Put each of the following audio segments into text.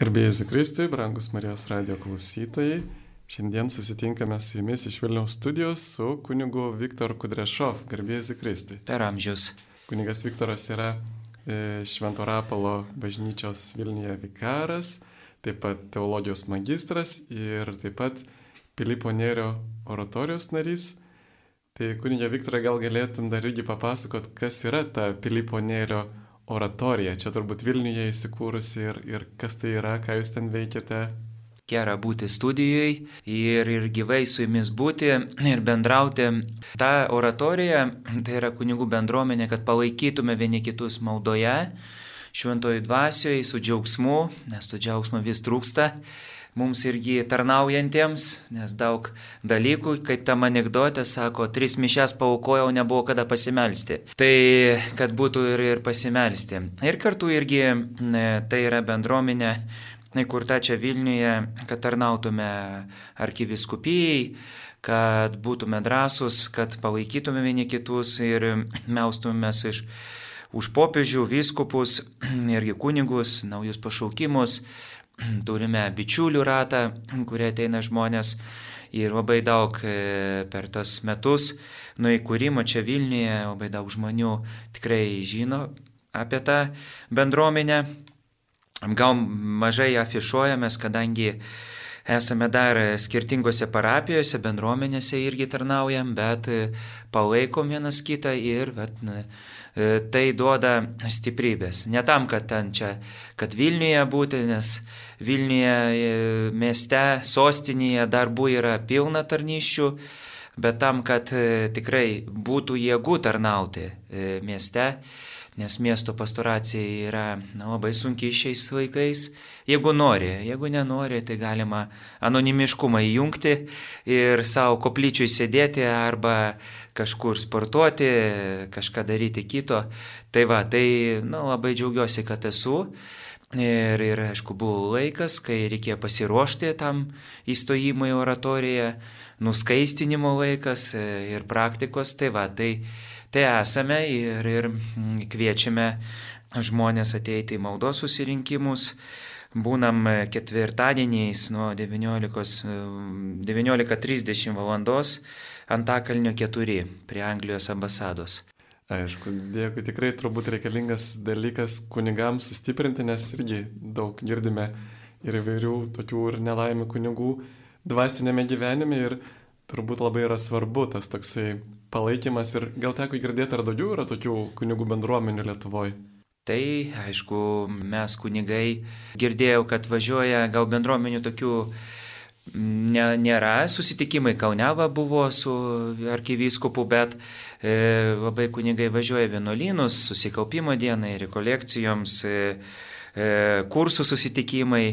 Garbėjai Zikristui, brangus Marijos radio klausytojai, šiandien susitinkame su jumis iš Vilniaus studijos su kunigu Viktoru Kudrešov. Garbėjai Zikristui. Per amžius. Kunigas Viktoras yra e, Švento Rapalo bažnyčios Vilniuje vikaras, taip pat teologijos magistras ir taip pat Pilipo Nėrio oratorijos narys. Tai kunigė Viktorai gal galėtum dar irgi papasakot, kas yra ta Pilipo Nėrio oratorijos oratorija, čia turbūt Vilniuje įsikūrusi ir, ir kas tai yra, ką jūs ten veikiate. Gera būti studijoje ir, ir gyvai su jumis būti ir bendrauti. Ta oratorija, tai yra kunigų bendruomenė, kad palaikytume vieni kitus maldoje, šventojų dvasioje, su džiaugsmu, nes to džiaugsmo vis trūksta mums irgi tarnaujantiems, nes daug dalykų, kaip tam anegdote sako, tris mišes paukojau, nebuvo kada pasimelsti. Tai kad būtų ir, ir pasimelsti. Ir kartu irgi tai yra bendruomenė įkurta čia Vilniuje, kad tarnautume arkiviskupijai, kad būtume drąsūs, kad palaikytume vieni kitus ir meustumėmės iš už popiežių, vyskupus, irgi kunigus, naujus pašaukimus, turime bičiulių ratą, kurie ateina žmonės ir labai daug e, per tas metus nuo įkūrimo čia Vilniuje labai daug žmonių tikrai žino apie tą bendruomenę. Gal mažai afišuojamės, kadangi esame dar skirtingose parapijose, bendruomenėse irgi tarnaujam, bet palaikom vienas kitą ir bet, tai duoda stiprybės. Ne tam, kad ten čia, kad Vilniuje būti, nes Vilniuje e, mieste, sostinėje darbų yra pilna tarnyščių, bet tam, kad e, tikrai būtų jėgų tarnauti e, mieste, nes miesto pastoracija yra na, labai sunkiai šiais laikais. Jeigu nori, jeigu nenori, tai galima anonimiškumą įjungti ir savo koplyčiui sėdėti arba kažkur sportuoti, kažką daryti kito. Tai va, tai na, labai džiaugiuosi, kad esu. Ir, ir aišku, buvo laikas, kai reikėjo pasiruošti tam įstojimui į oratoriją, nuskaistinimo laikas e, ir praktikos. Tai va, tai, tai esame ir, ir kviečiame žmonės ateiti į maldos susirinkimus. Būnam ketvirtadieniais nuo 19.30 19 val. Antakalnio 4 prie Anglijos ambasados. Aišku, dėkui, tikrai turbūt reikalingas dalykas kunigams sustiprinti, nes irgi daug girdime ir įvairių tokių ir nelaimė kunigų dvasinėme gyvenime ir turbūt labai yra svarbu tas toksai palaikymas ir gal teko girdėti, ar daugiau yra tokių kunigų bendruomenių Lietuvoje. Tai, aišku, mes kunigai girdėjau, kad važiuoja gal bendruomenių tokių ne, nėra, susitikimai Kauneva buvo su arkivyskupu, bet e, labai kunigai važiuoja vienuolynus, susikaupimo dienai, rekolekcijoms, e, e, kursų susitikimai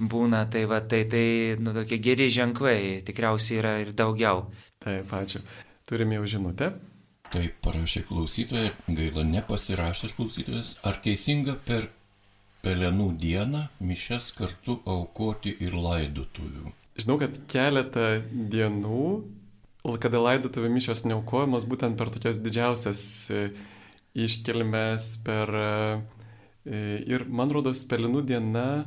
būna, tai va, tai, tai nu, tokie geri ženklai, tikriausiai yra ir daugiau. Taip, ačiū. Turime jau žinutę. Taip, parašė klausytoja, gaila nepasirašęs klausytojas, ar teisinga per pelenų dieną mišes kartu aukoti ir laidotuvių? Žinau, kad keletą dienų kada laidotuvių mišios neaukojamos būtent per tokias didžiausias e, iškelmes, per e, ir man rodos pelinų diena,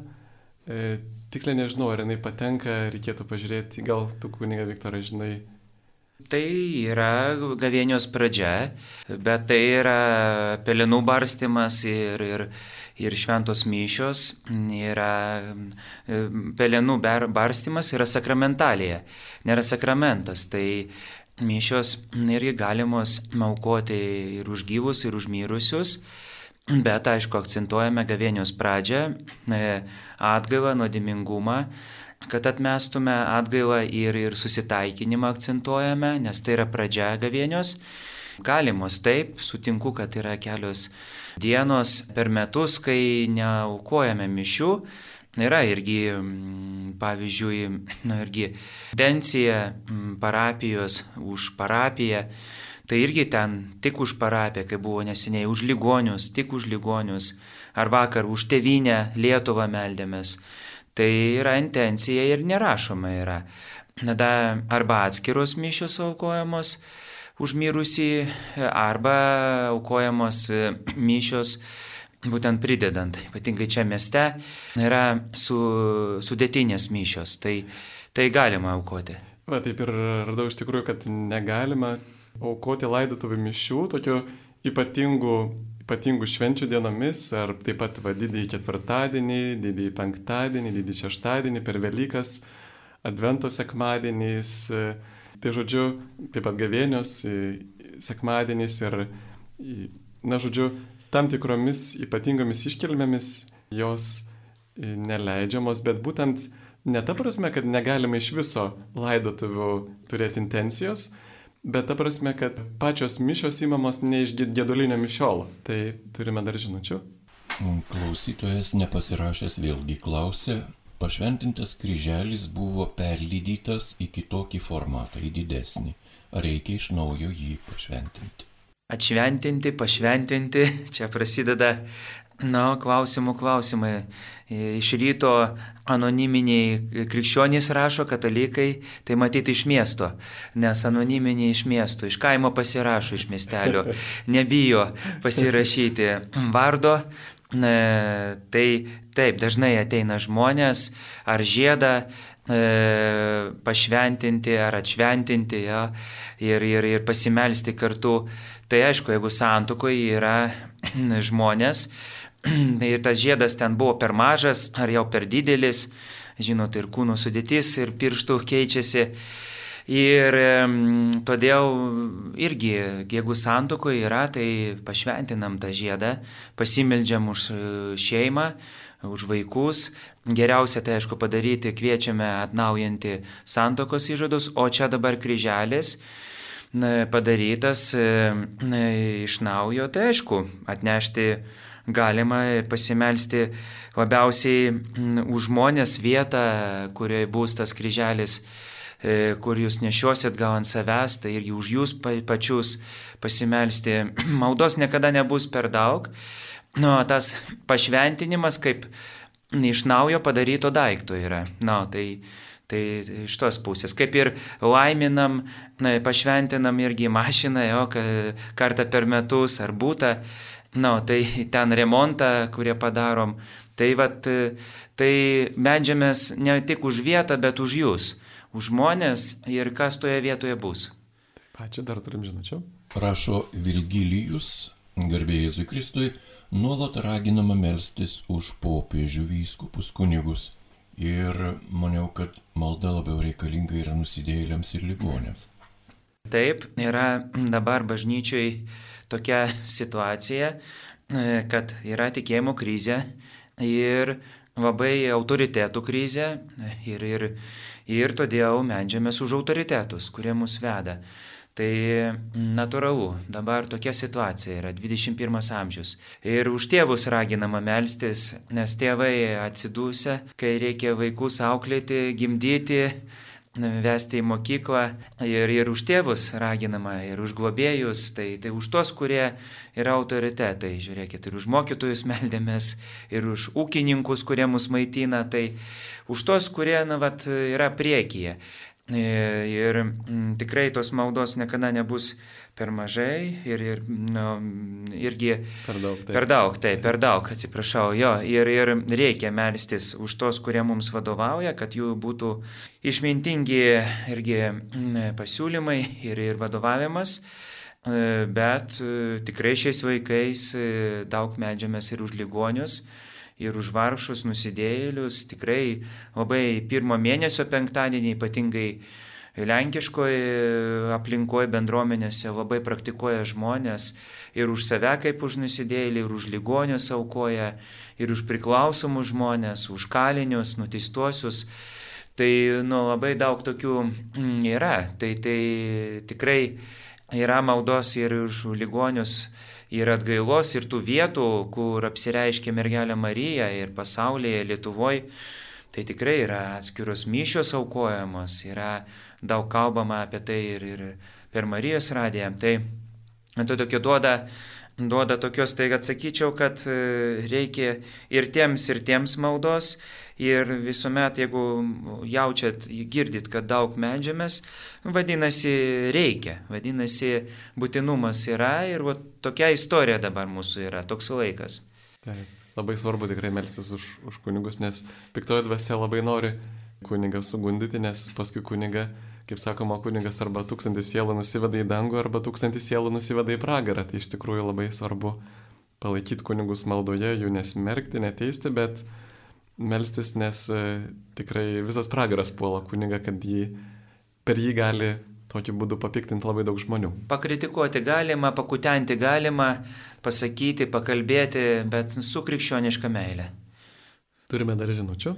e, tiksliai nežinau, ar jinai patenka, reikėtų pažiūrėti, gal tu kuniga Viktorai žinai. Tai yra gavėnios pradžia, bet tai yra pelinų barstimas ir, ir, ir šventos mišios, yra pelenų barstimas, yra sakramentalija, nėra sakramentas. Tai mišios irgi galimos maukoti ir už gyvus, ir už mirusius. Bet aišku, akcentuojame gavėnios pradžią, e, atgailą, nuodimingumą, kad atmestume atgailą ir, ir susitaikinimą akcentuojame, nes tai yra pradžia gavėnios. Galimos taip, sutinku, kad yra kelios dienos per metus, kai neaukojame mišių. Yra irgi, mm, pavyzdžiui, nu, irgi dencija mm, parapijos už parapiją. Tai irgi ten tik už parapiją, kai buvo neseniai, už ligonius, tik už ligonius. Ar vakar už tevinę Lietuvą meldėmės. Tai yra intencija ir nerašoma yra. Tada arba atskiros mišios aukojamos, už mirusį arba aukojamos mišios būtent pridedant, ypatingai čia mieste, yra su, sudėtinės mišios, tai, tai galima aukoti. Va, taip ir radau iš tikrųjų, kad negalima aukoti laidotuvių mišių tokiu ypatingu, ypatingų švenčių dienomis, ar taip pat va, didįjį ketvirtadienį, didįjį penktadienį, didįjį šeštadienį, per Velykas, Advento sekmadieniais, tai žodžiu, taip pat gavėnios sekmadieniais ir, na žodžiu, tam tikromis ypatingomis iškilmėmis jos neleidžiamos, bet būtent ne ta prasme, kad negalima iš viso laidotuvių turėti intencijos, bet ta prasme, kad pačios mišios įmamos ne iš gėdulinio mišiolo. Tai turime dar žinučių. Klausytojas nepasirašęs vėlgi klausė, pašventintas kryželis buvo perlydytas į kitokį formatą, į didesnį. Reikia iš naujo jį pašventinti? Atšventinti, pašventinti, čia prasideda Na, klausimų klausimai. Iš ryto anoniminiai krikščionys rašo, katalikai, tai matyti iš miesto, nes anoniminiai iš miesto, iš kaimo pasirašo iš miestelio, nebijo pasirašyti vardo. Tai taip, dažnai ateina žmonės ar žiedą e, pašventinti ar atšventinti ja, ir, ir, ir pasimelsti kartu. Tai aišku, jeigu santukoje yra žmonės, ir tas žiedas ten buvo per mažas ar jau per didelis, žinot, ir kūno sudėtis, ir pirštų keičiasi. Ir todėl irgi, jeigu santokoje yra, tai pašventinam tą žiedą, pasimeldžiam už e, šeimą, už vaikus. Geriausia tai aišku padaryti, kviečiame atnaujinti santokos įžadus, o čia dabar kryželis padarytas iš naujo, tai aišku, atnešti galima pasimelsti labiausiai už žmonės vietą, kurioje bus tas kryželis, e, kur jūs nešiosit gal ant savęs, tai irgi už jūs pačius pasimelsti. Maldos niekada nebus per daug. Nu, tas pašventinimas kaip iš naujo padaryto daikto yra. Na, tai, tai iš tos pusės. Kaip ir laiminam, na, pašventinam irgi mašiną, jo, kartą per metus ar būtą. Na, tai ten remontą, kurie padarom. Tai, vat, tai medžiamės ne tik už vietą, bet už jūs, už žmonės ir kas toje vietoje bus. Ačiū, dar turim žinučių. Rašo Virgilijus, garbėjai Jėzui Kristui, nuolat raginama melstis už popiežių vyskupus kunigus. Ir maniau, kad malda labiau reikalinga yra nusidėjėliams ir ligonėms. Taip, yra dabar bažnyčiai tokia situacija, kad yra tikėjimo krizė ir labai autoritetų krizė ir, ir, ir todėl medžiamės už autoritetus, kurie mus veda. Tai natūralu, dabar tokia situacija yra 21 amžius. Ir už tėvus raginama melstis, nes tėvai atsidūsia, kai reikia vaikus auklėti, gimdyti, vesti į mokyklą ir, ir už tėvus raginama, ir už globėjus, tai, tai už tos, kurie yra autoritetai. Žiūrėkit, ir už mokytojus meldėmės, ir už ūkininkus, kurie mus maitina, tai už tos, kurie na, vat, yra priekyje. Ir m, tikrai tos maldos niekada nebus per mažai ir, ir nu, irgi per daug. Taip. Per daug, taip, per daug, atsiprašau, jo. Ir, ir reikia melstis už tos, kurie mums vadovauja, kad jų būtų išmintingi irgi pasiūlymai ir, ir vadovavimas. E, bet e, tikrai šiais vaikais e, daug medžiamės ir už ligonius ir už vargšus nusidėjėlius. Tikrai labai pirmo mėnesio penktadienį ypatingai lenkiškoje aplinkoje bendruomenėse labai praktikuoja žmonės ir už save kaip už nusidėjėlį, ir už ligonius aukoja, ir už priklausomus žmonės, už kalinius, nuteistuosius. Tai nu, labai daug tokių mm, yra. Tai, tai tikrai yra maldos ir už ligonius, ir atgailos, ir tų vietų, kur apsireiškia mergelė Marija ir pasaulyje, Lietuvoje. Tai tikrai yra atskiros mišios aukojamos, yra daug kalbama apie tai ir, ir per Marijos radiją. Tai, tai tokia duoda, duoda tokios, tai atsakyčiau, kad e, reikia ir tiems, ir tiems maldos. Ir visuomet, jeigu jaučiat, girdit, kad daug medžiamės, vadinasi, reikia, vadinasi, būtinumas yra ir va, tokia istorija dabar mūsų yra, toks laikas. Taip, labai svarbu tikrai melstis už, už kunigus, nes piktoji dvasia labai nori kunigą sugundyti, nes paskui kuniga, kaip sakoma, kunigas arba tūkstantis sielų nusiveda į dangų, arba tūkstantis sielų nusiveda į pragarą. Tai iš tikrųjų labai svarbu palaikyti kunigus maldoje, jų nesmerkti, neteisti, bet melstis, nes e, tikrai visas pragaras puola kunigą, kad jį, per jį gali tokiu būdu papiktinti labai daug žmonių. Pakritikuoti galima, pakutenti galima, pasakyti, pakalbėti, bet su krikščioniška meilė. Turime dar žinučių.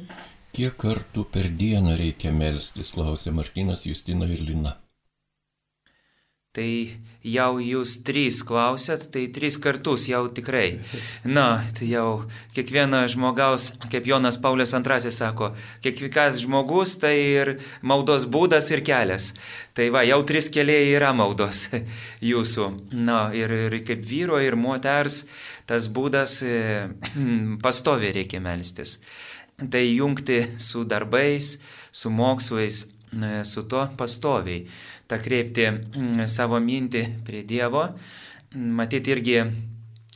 Kiek kartų per dieną reikia melstis, klausė Martinas, Justina ir Lina. Tai jau jūs trys klausėt, tai trys kartus jau tikrai. Na, tai jau kiekvieno žmogaus, kaip Jonas Paulius II sako, kiekvienas žmogus tai ir maldos būdas ir kelias. Tai va, jau trys keliai yra maldos jūsų. Na, ir, ir kaip vyro ir moters tas būdas pastovi reikia melstis. Tai jungti su darbais, su mokslais, su to pastoviai tą kreipti mm, savo mintį prie Dievo. Matyti irgi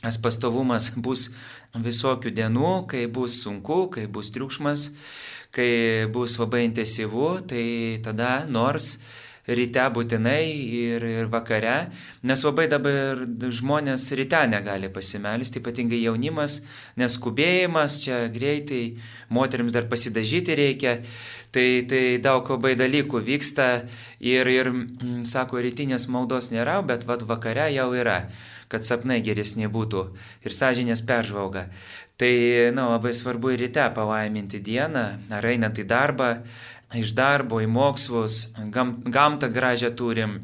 tas pastovumas bus visokių dienų, kai bus sunku, kai bus triukšmas, kai bus labai intensyvu, tai tada nors ryte būtinai ir, ir vakare, nes labai dabar žmonės ryte negali pasimelsti, ypatingai jaunimas, nes skubėjimas čia greitai, moteriams dar pasidažyti reikia, tai, tai daug labai dalykų vyksta ir, ir mm, sako, rytinės maldos nėra, bet vat, vakare jau yra kad sapnai geresni būtų ir sąžinės peržvalga. Tai na, labai svarbu ir ryte palaiminti dieną, ar einant į darbą, iš darbo į mokslus, gam, gamtą gražią turim,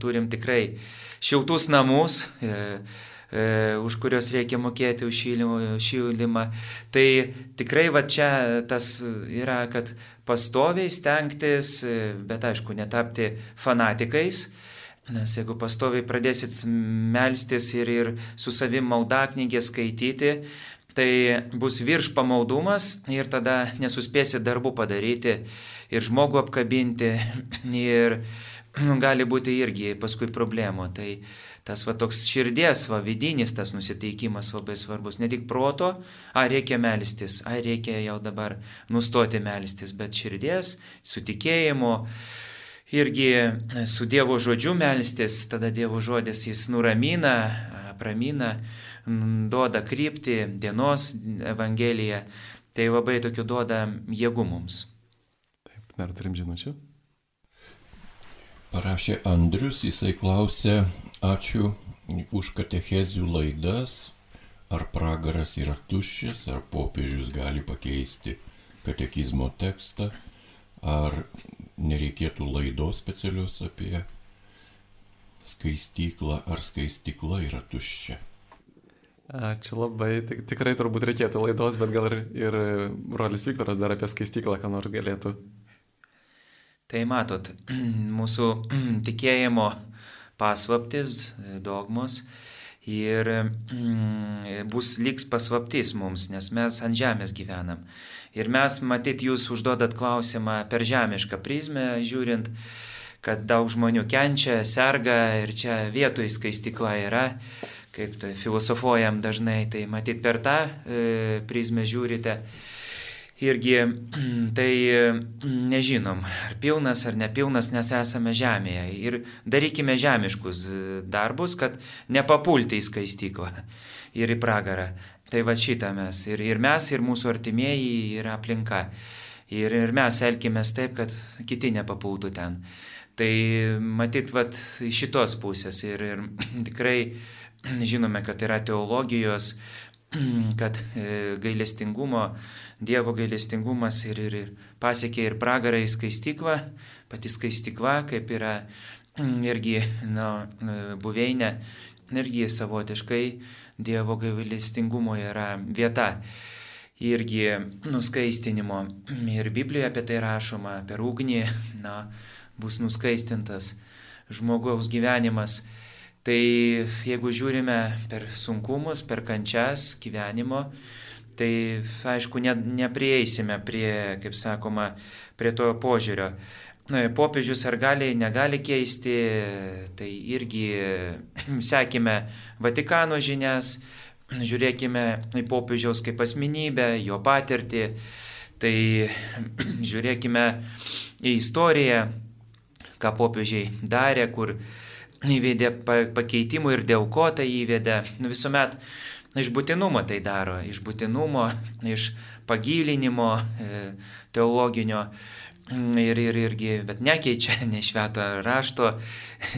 turim tikrai šiltus namus, e, e, už kurios reikia mokėti už šildymą. Tai tikrai va čia tas yra, kad pastoviai stengtis, e, bet aišku, netapti fanatikais. Nes jeigu pastoviai pradėsit melstis ir, ir su savim maldaknygė skaityti, tai bus virš pamaldumas ir tada nesuspėsi darbų padaryti ir žmogų apkabinti ir gali būti irgi paskui problemų. Tai tas va toks širdies, va vidinis tas nusiteikimas labai svarbus. Ne tik proto, ar reikia melstis, ar reikia jau dabar nustoti melstis, bet širdies, su tikėjimu. Irgi su Dievo žodžiu melstis, tada Dievo žodis jis nuramina, pramina duoda kryptį, dienos Evangeliją, tai labai tokių duoda jėgų mums. Dar turim žinučių. Parašė Andrius, jisai klausė, ačiū už katechezių laidas, ar pragaras yra tuščias, ar popiežius gali pakeisti katekizmo tekstą, ar nereikėtų laidos specialios apie skaistyklą, ar skaistykla yra tuščia. Ačiū labai, Tik, tikrai turbūt reikėtų laidos, bet gal ir, ir brolis Viktoras dar apie skaistyklą, ką nors galėtų. Tai matot, mūsų tikėjimo paslaptis, dogmos ir bus liks paslaptis mums, nes mes ant žemės gyvenam. Ir mes, matyt, jūs užduodat klausimą per žemišką prizmę, žiūrint, kad daug žmonių kenčia, serga ir čia vietoj skaistikla yra kaip tai filosofuojam dažnai, tai matyt per tą e, prizmę žiūrite. Irgi tai nežinom, ar pilnas ar nepilnas, nes esame žemėje. Ir darykime žemiškus darbus, kad nepapulti į skaistyklą ir į pragarą. Tai va šitą mes. Ir, ir mes, ir mūsų artimieji, ir aplinka. Ir, ir mes elkime taip, kad kiti nepapultų ten. Tai matyt, va iš šitos pusės. Ir, ir tikrai Žinome, kad yra teologijos, kad e, gailestingumo, Dievo gailestingumas ir, ir, ir pasiekė ir pragarą į skaistyklą, pati skaistykla, kaip yra irgi nu, buveinė, irgi savotiškai Dievo gailestingumo yra vieta. Irgi nuskaistinimo. Ir Biblijoje apie tai rašoma, per ugnį na, bus nuskaistintas žmogaus gyvenimas. Tai jeigu žiūrime per sunkumus, per kančias gyvenimo, tai aišku, ne, neprieisime prie, kaip sakoma, prie to požiūrio. Popiežius ar gali, negali keisti, tai irgi sekime Vatikano žinias, žiūrėkime į popiežiaus kaip asmenybę, jo patirtį, tai žiūrėkime į istoriją, ką popiežiai darė, kur įvedė pakeitimų ir dėl ko tai įvedė. Nu, visuomet iš būtinumo tai daro, iš būtinumo, iš pagilinimo e, teologinio. Ir, ir irgi, bet nekeičia nei šveto rašto,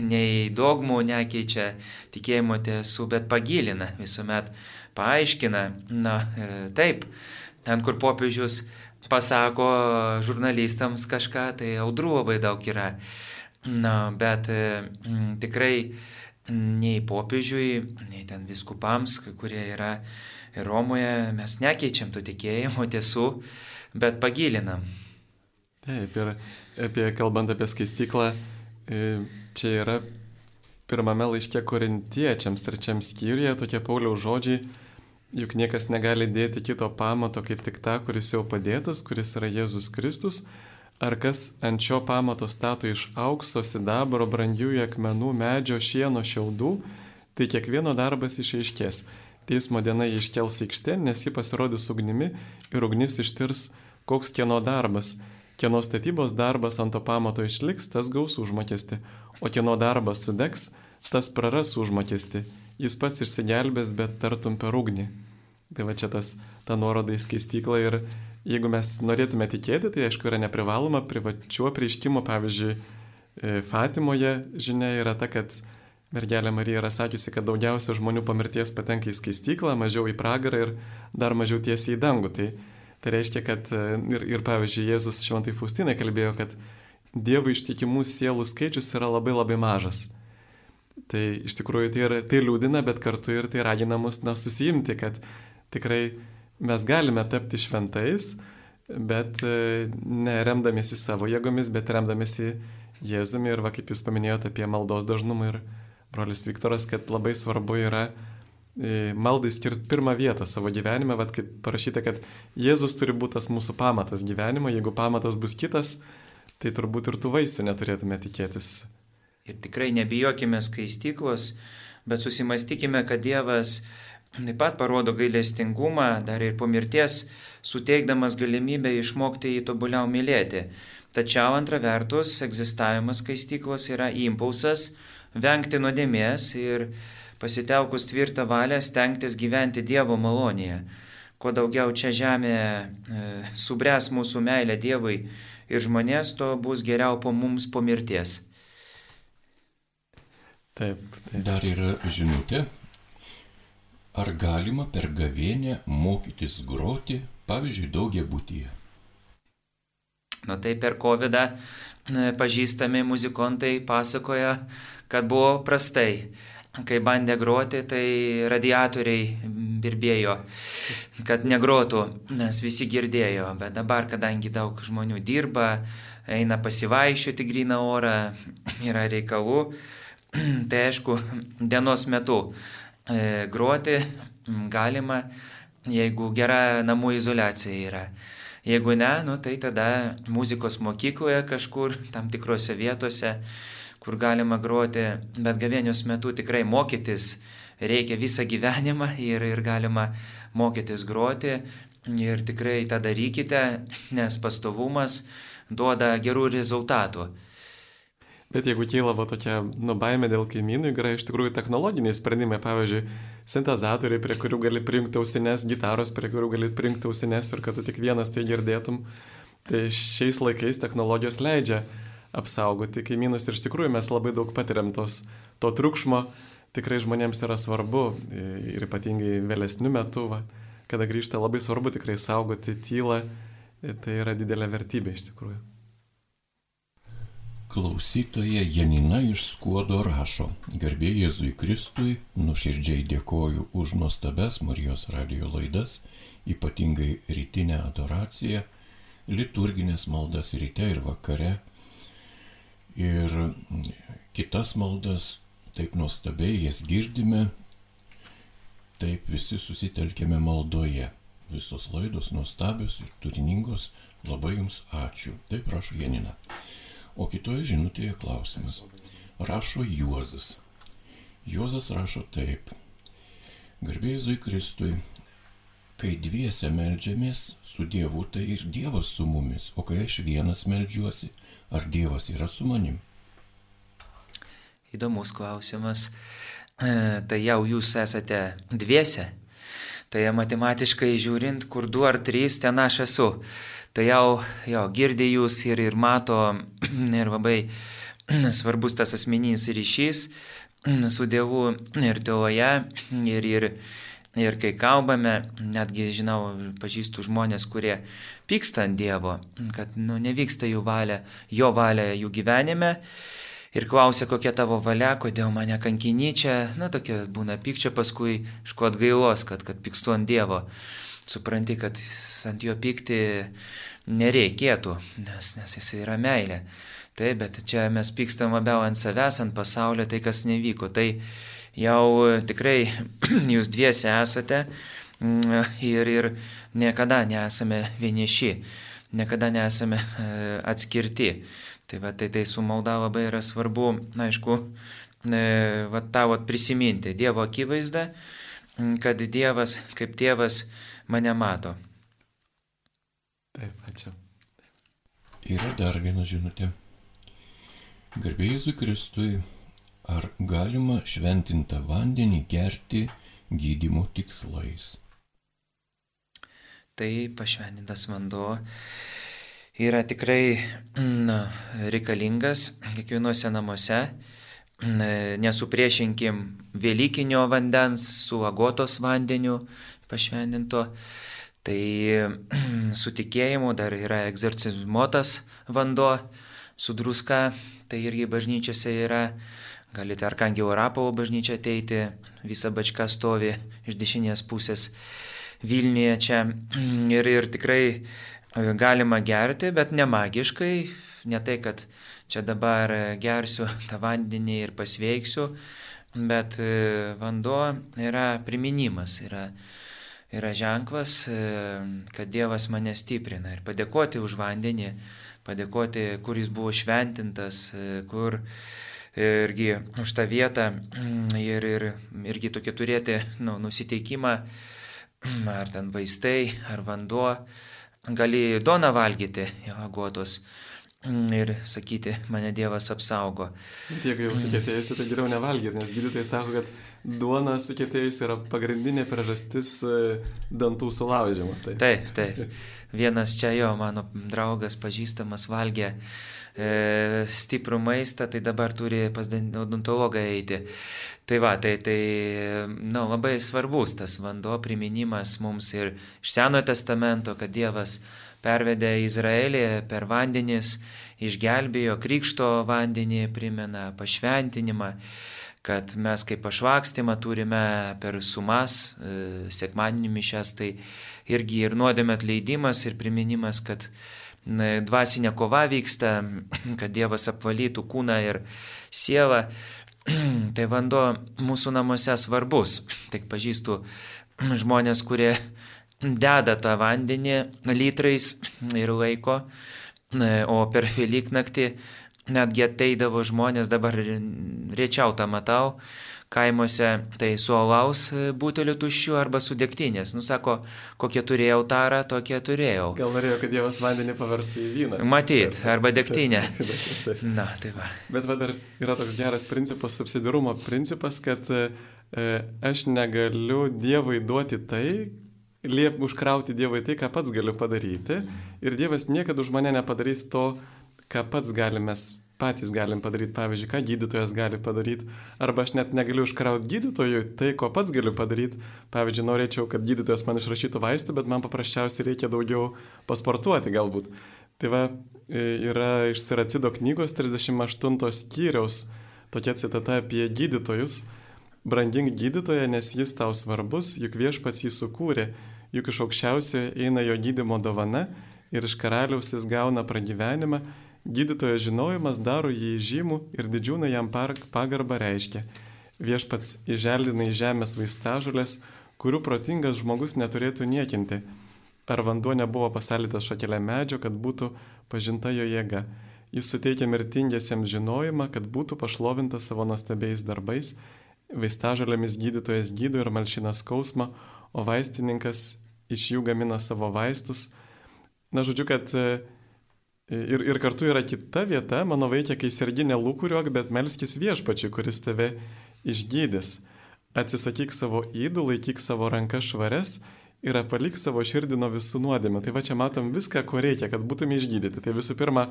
nei dogmų nekeičia tikėjimo tiesų, bet pagilina visuomet, paaiškina. Na, e, taip, ten, kur popiežius pasako žurnalistams kažką, tai audrų labai daug yra. Na, bet m, tikrai nei popiežiui, nei ten viskupams, kurie yra Romoje, mes nekeičiam tų tikėjimo tiesų, bet pagilinam. Taip, ir apie, kalbant apie skaistyklą, e, čia yra pirmame laiške korintiečiams, trečiam skyriuje, tokie Pauliaus žodžiai, juk niekas negali dėti kito pamato kaip tik tą, kuris jau padėtas, kuris yra Jėzus Kristus, Ar kas ant šio pamato stato iš aukso, sidabro, brangiųjų akmenų, medžio, šieno, šiaudų, tai kiekvieno darbas išaiškės. Teismo diena jį iškels aikštė, nes jį pasirodys ugnimi ir ugnis ištirs, koks kieno darbas. Kieno statybos darbas ant to pamato išliks, tas gaus užmokesti, o kieno darbas sudegs, tas praras užmokesti. Jis pats išsigelbės, bet tartum per ugnį. Tai va čia tas, ta nuoroda į skaistyklą ir Jeigu mes norėtume tikėti, tai aišku yra neprivaloma privačiuo prieiškimu, pavyzdžiui, e, Fatimoje žinia yra ta, kad mergelė Marija yra sakiusi, kad daugiausia žmonių po mirties patenka į skaistyklą, mažiau į pragarą ir dar mažiau tiesiai į dangų. Tai, tai reiškia, kad e, ir, ir pavyzdžiui, Jėzus šventai Faustinai kalbėjo, kad Dievo ištikimų sielų skaičius yra labai labai mažas. Tai iš tikrųjų tai, yra, tai liūdina, bet kartu ir tai ragina mus na, susijimti, kad tikrai mes galime tapti šventais, bet e, neremdamiesi savo jėgomis, bet remdamiesi Jėzumi. Ir va kaip jūs paminėjote apie maldos dažnumą ir brolis Viktoras, kad labai svarbu yra e, maldai skirti pirmą vietą savo gyvenime, vad kaip parašyta, kad Jėzus turi būti tas mūsų pamatas gyvenimo, jeigu pamatas bus kitas, tai turbūt ir tų vaisių neturėtume tikėtis. Ir tikrai nebijokime skaistyklos, bet susimastykime, kad Dievas Taip pat parodo gailestingumą, dar ir po mirties, suteikdamas galimybę išmokti jį tobuliau mylėti. Tačiau antra vertus, egzistavimas skaistyklos yra impulsas vengti nuodėmės ir pasitelkus tvirtą valią stengtis gyventi Dievo malonėje. Kuo daugiau čia žemėje e, subręs mūsų meilė Dievui ir žmonės, to bus geriau po mums po mirties. Taip, taip. Dar yra žinutė Ar galima per gavienę mokytis groti, pavyzdžiui, daugia būtyje? Nu tai per COVID pažįstami muzikontai pasakoja, kad buvo prastai. Kai bandė groti, tai radiatoriai birbėjo, kad negrotų, nes visi girdėjo. Bet dabar, kadangi daug žmonių dirba, eina pasivaiščioti gryną orą, yra reikalų, tai aišku, dienos metu E, groti galima, jeigu gera namų izolacija yra. Jeigu ne, nu, tai tada muzikos mokykloje kažkur, tam tikrose vietose, kur galima groti, bet gavėnios metu tikrai mokytis reikia visą gyvenimą ir, ir galima mokytis groti ir tikrai tą darykite, nes pastovumas duoda gerų rezultatų. Bet jeigu kyla va tokia nubaimė dėl kaimynų, yra iš tikrųjų technologiniai sprendimai, pavyzdžiui, sintezatoriai, prie kurių gali prijungti ausines, gitaros, prie kurių gali prijungti ausines ir kad tu tik vienas tai girdėtum. Tai šiais laikais technologijos leidžia apsaugoti kaimynus ir iš tikrųjų mes labai daug patiriam tos, to triukšmo, tikrai žmonėms yra svarbu ir ypatingai vėlesniu metu, va, kada grįžta labai svarbu tikrai saugoti tylą, tai yra didelė vertybė iš tikrųjų. Klausytoja Janina iš Skuodo rašo, garbė Jėzui Kristui, nuširdžiai dėkoju už nuostabes Marijos radio laidas, ypatingai rytinę adoraciją, liturginės maldas ryte ir vakare ir kitas maldas, taip nuostabiai jas girdime, taip visi susitelkėme maldoje. Visos laidos nuostabios ir turiningos, labai jums ačiū. Taip prašo Janina. O kitoje žinutėje klausimas. Rašo Juozas. Juozas rašo taip. Garbėjai Kristui, kai dviese melžiamės su Dievu, tai ir Dievas su mumis, o kai aš vienas melžiuosi, ar Dievas yra su manim? Įdomus klausimas. E, tai jau jūs esate dviese. Tai matematiškai žiūrint, kur du ar trys, ten aš esu. Tai jau, jo, girdi jūs ir, ir mato, ir labai svarbus tas asmeninis ryšys su Dievu ir Dievoje. Ir, ir, ir kai kalbame, netgi žinau, pažįstu žmonės, kurie pyksta ant Dievo, kad nu, nevyksta jų valia, jo valia jų gyvenime ir klausia, kokia tavo valia, kodėl mane kankini čia, na tokia būna pykčia, paskui iško atgailos, kad, kad pykstu ant Dievo. Supranti, kad ant jo pykti nereikėtų, nes, nes jis yra meilė. Taip, bet čia mes pykstam labiau ant savęs, ant pasaulio, tai kas nevyko. Tai jau tikrai jūs dviese esate mm, ir, ir niekada nesame vieniši, niekada nesame e, atskirti. Tai, va, tai, tai su malda labai yra svarbu, aišku, e, va, tavo prisiminti Dievo akivaizdą, kad Dievas kaip tėvas mane mato. Taip, ačiū. Yra dar viena žinutė. Garbėjai Kristui, ar galima šventintą vandenį gerti gydimo tikslais? Tai pašventintas vanduo yra tikrai na, reikalingas kiekvienuose namuose. Nesupriešinkim Velykinio vandens su agotos vandeniu pašventinto. Tai su tikėjimu dar yra egzorcizmuotas vanduo su druska, tai irgi bažnyčiose yra. Galite Arkangelo Rapalo bažnyčią ateiti, visa bačka stovi iš dešinės pusės Vilniuje čia. Ir, ir tikrai galima gerti, bet ne magiškai, ne tai, kad čia dabar gersiu tą vandenį ir pasveiksiu, bet e, vanduo yra priminimas, yra, yra ženklas, e, kad Dievas mane stiprina ir padėkoti už vandenį, padėkoti, kur jis buvo šventintas, e, kur irgi už tą vietą ir, ir irgi tokį turėti nu, nusiteikimą, ar ten vaistai, ar vanduo gali doną valgyti, jo agotos. Mm, ir sakyti, mane Dievas apsaugo. Tiek jau sukėtėjusi, tai geriau nevalgyti, nes gydytojai sako, kad duona sukėtėjusi yra pagrindinė priežastis e, dantų sulaužimo. Tai. Taip, taip. Vienas čia jo, mano draugas pažįstamas valgė e, stiprų maistą, tai dabar turi pas odontologą eiti. Tai va, tai, tai nu, labai svarbus tas vanduo priminimas mums ir iš Senojo testamento, kad Dievas pervedė Izraelį per vandenis, išgelbėjo krikšto vandenį, primena pašventinimą kad mes kaip pašvakstimą turime per sumas, e, sekmaninių mišes, tai irgi ir nuodėmė atleidimas ir priminimas, kad dvasinė kova vyksta, kad Dievas apvalytų kūną ir sielą. Tai vanduo mūsų namuose svarbus. Tik pažįstu žmonės, kurie deda tą vandenį litrais ir laiko, o per Velyknaktį netgi ateidavo žmonės, dabar rečiau tą matau, kaimuose tai su alaus e, buteliu tuščiu arba su degtinės. Nusako, kokie turėjau tarą, tokie turėjau. Gal norėjau, kad Dievas vandenį paverstų į vyną. Matyt, arba degtinę. Na, tai va. Bet va dar yra toks geras principas, subsidiarumo principas, kad e, aš negaliu Dievui duoti tai, liep užkrauti Dievui tai, ką pats galiu padaryti. Ir Dievas niekada už mane nepadarys to, ką pats galime patys galim padaryti, pavyzdžiui, ką gydytojas gali padaryti, arba aš net negaliu užkrauti gydytojui tai, ko pats galiu padaryti. Pavyzdžiui, norėčiau, kad gydytojas man išrašytų vaistų, bet man paprasčiausiai reikia daugiau pasportuoti galbūt. Tai va, yra iš Siracido knygos 38 skyriaus tokia citata apie gydytojus. Brangink gydytoją, nes jis tau svarbus, juk viešpats jį sukūrė, juk iš aukščiausiojo eina jo gydimo dovana ir iš karaliaus jis gauna pragyvenimą Gydytojo žinojimas daro jį žymų ir didžiūną jam pagarbą reiškia. Viešpats įželdina į žemės vaistažolės, kurių protingas žmogus neturėtų niekinti. Ar vanduo nebuvo pasalytas šakelė medžio, kad būtų pažinta jo jėga. Jis suteikia mirtingiesiems žinojimą, kad būtų pašlovintas savo nuostabiais darbais. vaistažolėmis gydytojas gydo ir malšina skausmą, o vaistininkas iš jų gamina savo vaistus. Na, žodžiu, kad ir, ir kartu yra kita vieta, mano vaikė, kai sergi nelūkuriuok, bet melskis viešpačiui, kuris tave išgydys. Atsisakyk savo įdų, laikyk savo rankas švarias ir palik savo širdį nuo visų nuodėmė. Tai va čia matom viską, ko reikia, kad būtume išgydyti. Tai visų pirma,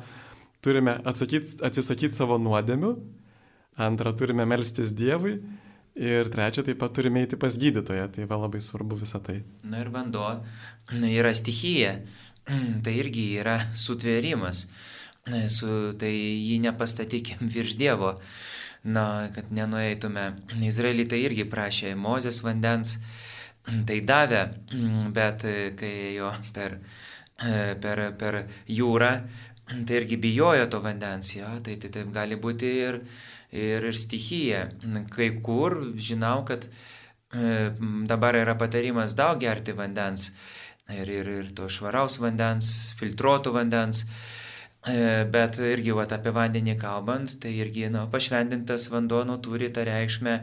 turime atsakyt, atsisakyti savo nuodėmių, antra, turime melstis Dievui ir trečia, taip pat turime eiti pas gydytoją. Tai va labai svarbu visą tai. Na ir vanduo yra stichija. Tai irgi yra sutvėrimas. Su, tai jį nepastatykim virš Dievo na, kad nenueitume. Izraelitai irgi prašė Mozės vandens, tai davė, bet kai jo per, per, per jūrą, tai irgi bijojo to vandens, jo, tai, tai taip gali būti ir, ir, ir stichija. Kai kur žinau, kad e, dabar yra patarimas daug gerti vandens ir, ir, ir to švaraus vandens, filtruotų vandens. E, bet irgi vat, apie vandenį kalbant, tai irgi nu, pašventintas vanduo nu, turi tą reikšmę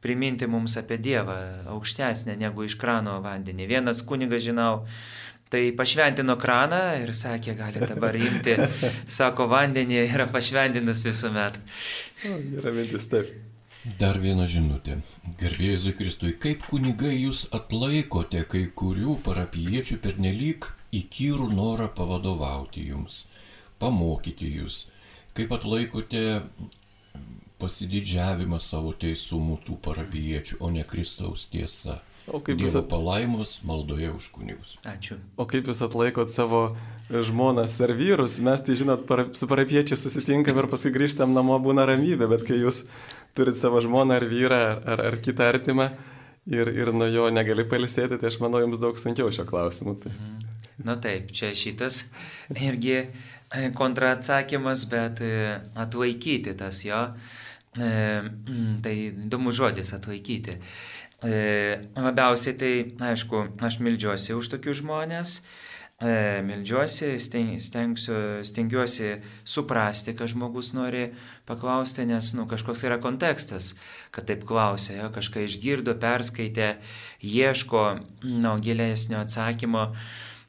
priminti mums apie Dievą aukštesnę negu iš krano vandenį. Vienas kunigas, žinau, tai pašventino kraną ir sakė, gali dabar imti, sako, vandenį yra pašventintas visuomet. Yra mintis taip. Dar viena žinutė. Gerbėjai Kristui, kaip kunigai jūs atlaikote kai kurių parapiečių pernelyg įkyrų norą pavadovauti jums? pamokyti jūs, kaip atlaikote pasididžiavimą savo teisumų tų parapiečių, o ne Kristaus tiesa. O kaip jūs at... palaimos maldoje už kunigus. Ačiū. O kaip jūs atlaikot savo žmonas ar vyrus? Mes tai žinot, para, su parapiečiai susitinkam ir paskui grįžtam namo būna ramybė, bet kai jūs turit savo žmoną ar vyrą ar, ar kitą artimą ir, ir nuo jo negali palisėti, tai aš manau jums daug sunkiau šio klausimu. Tai. Mhm. Na taip, čia šitas irgi kontratsakymas, bet e, atlaikyti tas jo. E, mm, tai įdomus žodis atlaikyti. E, labiausiai tai, aišku, aš mildžiuosi už tokius žmonės, Meldžiuosi, stengsiu, stengiuosi suprasti, ką žmogus nori paklausti, nes nu, kažkoks yra kontekstas, kad taip klausia, jo, kažką išgirdo, perskaitė, ieško nu, gilesnio atsakymo.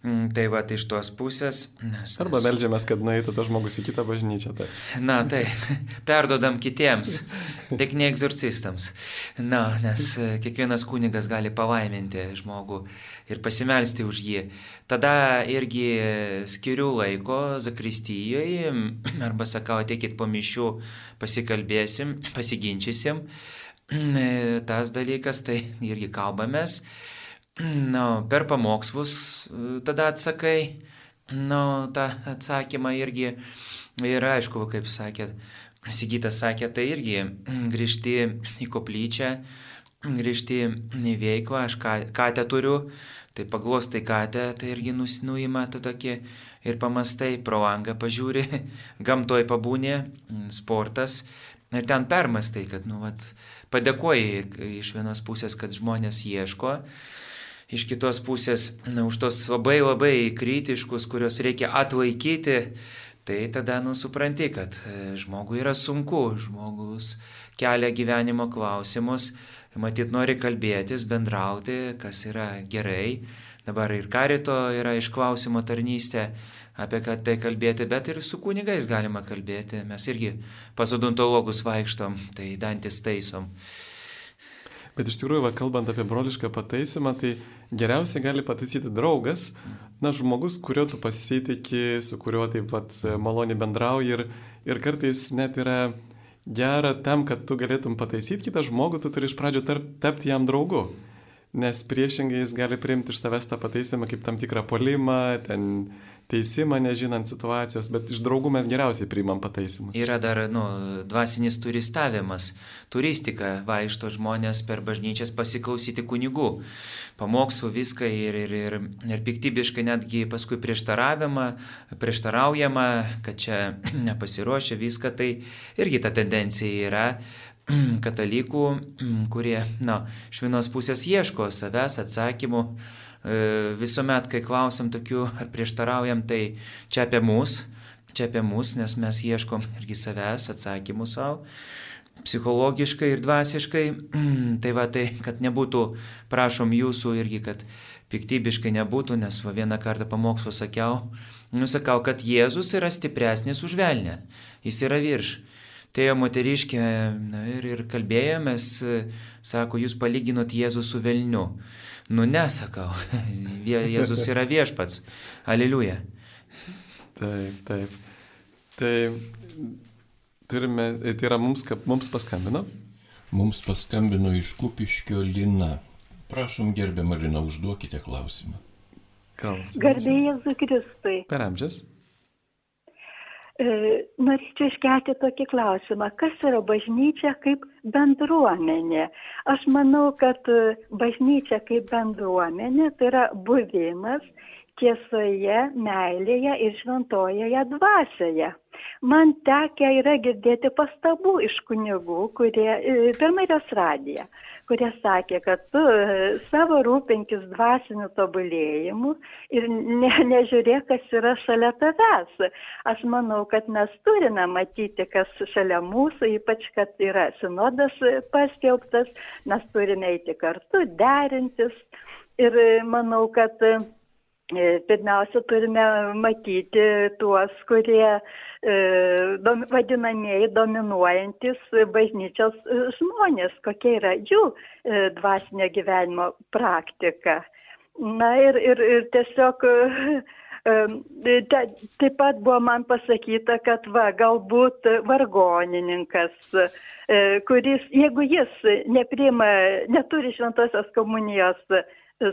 Mm, tai va, iš tos pusės. Nes, Arba nes... melžiamės, kad nueitų tas žmogus į kitą bažnyčią. Tai. Na, tai perdodam kitiems, tik ne egzorcistams. Na, nes e, kiekvienas kunigas gali palaiminti žmogų ir pasimelsti už jį. Tada irgi skiriu laiko zakristijoje, arba sakau, ateikit po mišių, pasikalbėsim, pasiginčysim. E, tas dalykas, tai irgi kalbamės nu, per pamokslus tada atsakai, nu, tą atsakymą irgi ir aišku, kaip sakė, Sigitas sakė, tai irgi grįžti į koplyčią, grįžti į veiklą, aš katę turiu, tai paglostai katę, tai irgi nusinuima tą tokį ir pamastai, pro langą pažiūri, gamtoj pabūnė, sportas. Ir ten permastai, kad, nu, vat, padėkoji iš vienos pusės, kad žmonės ieško, iš kitos pusės na, už tos labai labai kritiškus, kuriuos reikia atlaikyti, tai tada nusupranti, kad e, žmogui yra sunku, žmogus kelia gyvenimo klausimus, matyt nori kalbėtis, bendrauti, kas yra gerai. Dabar ir karito yra išklausimo tarnystė, apie ką tai kalbėti, bet ir su kunigais galima kalbėti. Mes irgi pas odontologus vaikštom, tai dantis taisom. Bet iš tikrųjų, va, kalbant apie brolišką pataisimą, tai geriausiai gali pataisyti draugas, na, žmogus, kurio tu pasitikė, su kuriuo taip pat maloniai bendrauji ir, ir kartais net yra gera tam, kad tu galėtum pataisyti kitą žmogų, tu turi iš pradžio tarp, tapti jam draugu. Nes priešingai jis gali priimti iš tavęs tą pataisimą kaip tam tikrą polimą, ten teisimą, nežinant situacijos, bet iš draugų mes geriausiai priimam pataisimus. Yra dar, nu, dvasinis turistavimas, turistika, vaikšto žmonės per bažnyčias pasiklausyti kunigų, pamokslų viską ir, ir, ir, ir piktybiškai netgi paskui prieštaraujama, kad čia nepasiruošia viską, tai irgi ta tendencija yra katalikų, kurie, na, iš vienos pusės ieško savęs atsakymų visuomet, kai klausim tokių ar prieštaraujam, tai čia apie mus, čia apie mus, nes mes ieškom irgi savęs atsakymų savo. psichologiškai ir dvasiškai. tai va tai, kad nebūtų, prašom jūsų irgi, kad piktybiškai nebūtų, nes va vieną kartą pamokslo sakiau, nusakau, kad Jėzus yra stipresnis už velnę, jis yra virš. Tai jo moteriškė ir, ir kalbėjomės, sako, jūs palyginot Jėzų su velniu. Nu nesakau, Jėzus yra viešpats. Aliliuja. Taip, taip. Tai turime, tai yra mums, mums paskambino. Mums paskambino iš Kupiškio Lina. Prašom, gerbiamą Lina, užduokite klausimą. Garbė Jėzui Kristui. Per amžius. E, norėčiau iškelti tokį klausimą, kas yra bažnyčia kaip bendruomenė. Aš manau, kad bažnyčia kaip bendruomenė tai yra buvimas tiesoje, meilėje ir šventojoje dvasioje. Man tekia yra girdėti pastabų iš kunigų, kurie e, per Marijos radiją, kurie sakė, kad tu e, savo rūpinkis dvasiniu tobulėjimu ir ne, nežiūrėk, kas yra šalia tavęs. Aš manau, kad mes turime matyti, kas šalia mūsų, ypač, kad yra sinodas paskelbtas, mes turime eiti kartu, derintis. Ir manau, kad E, pirmiausia, turime matyti tuos, kurie e, dom, vadinamieji dominuojantis bažnyčios žmonės, kokia yra jų e, dvasinio gyvenimo praktika. Na ir, ir, ir tiesiog taip pat buvo man pasakyta, kad va, galbūt vargonininkas, kuris, jeigu jis neprima, neturi šventosios komunijos,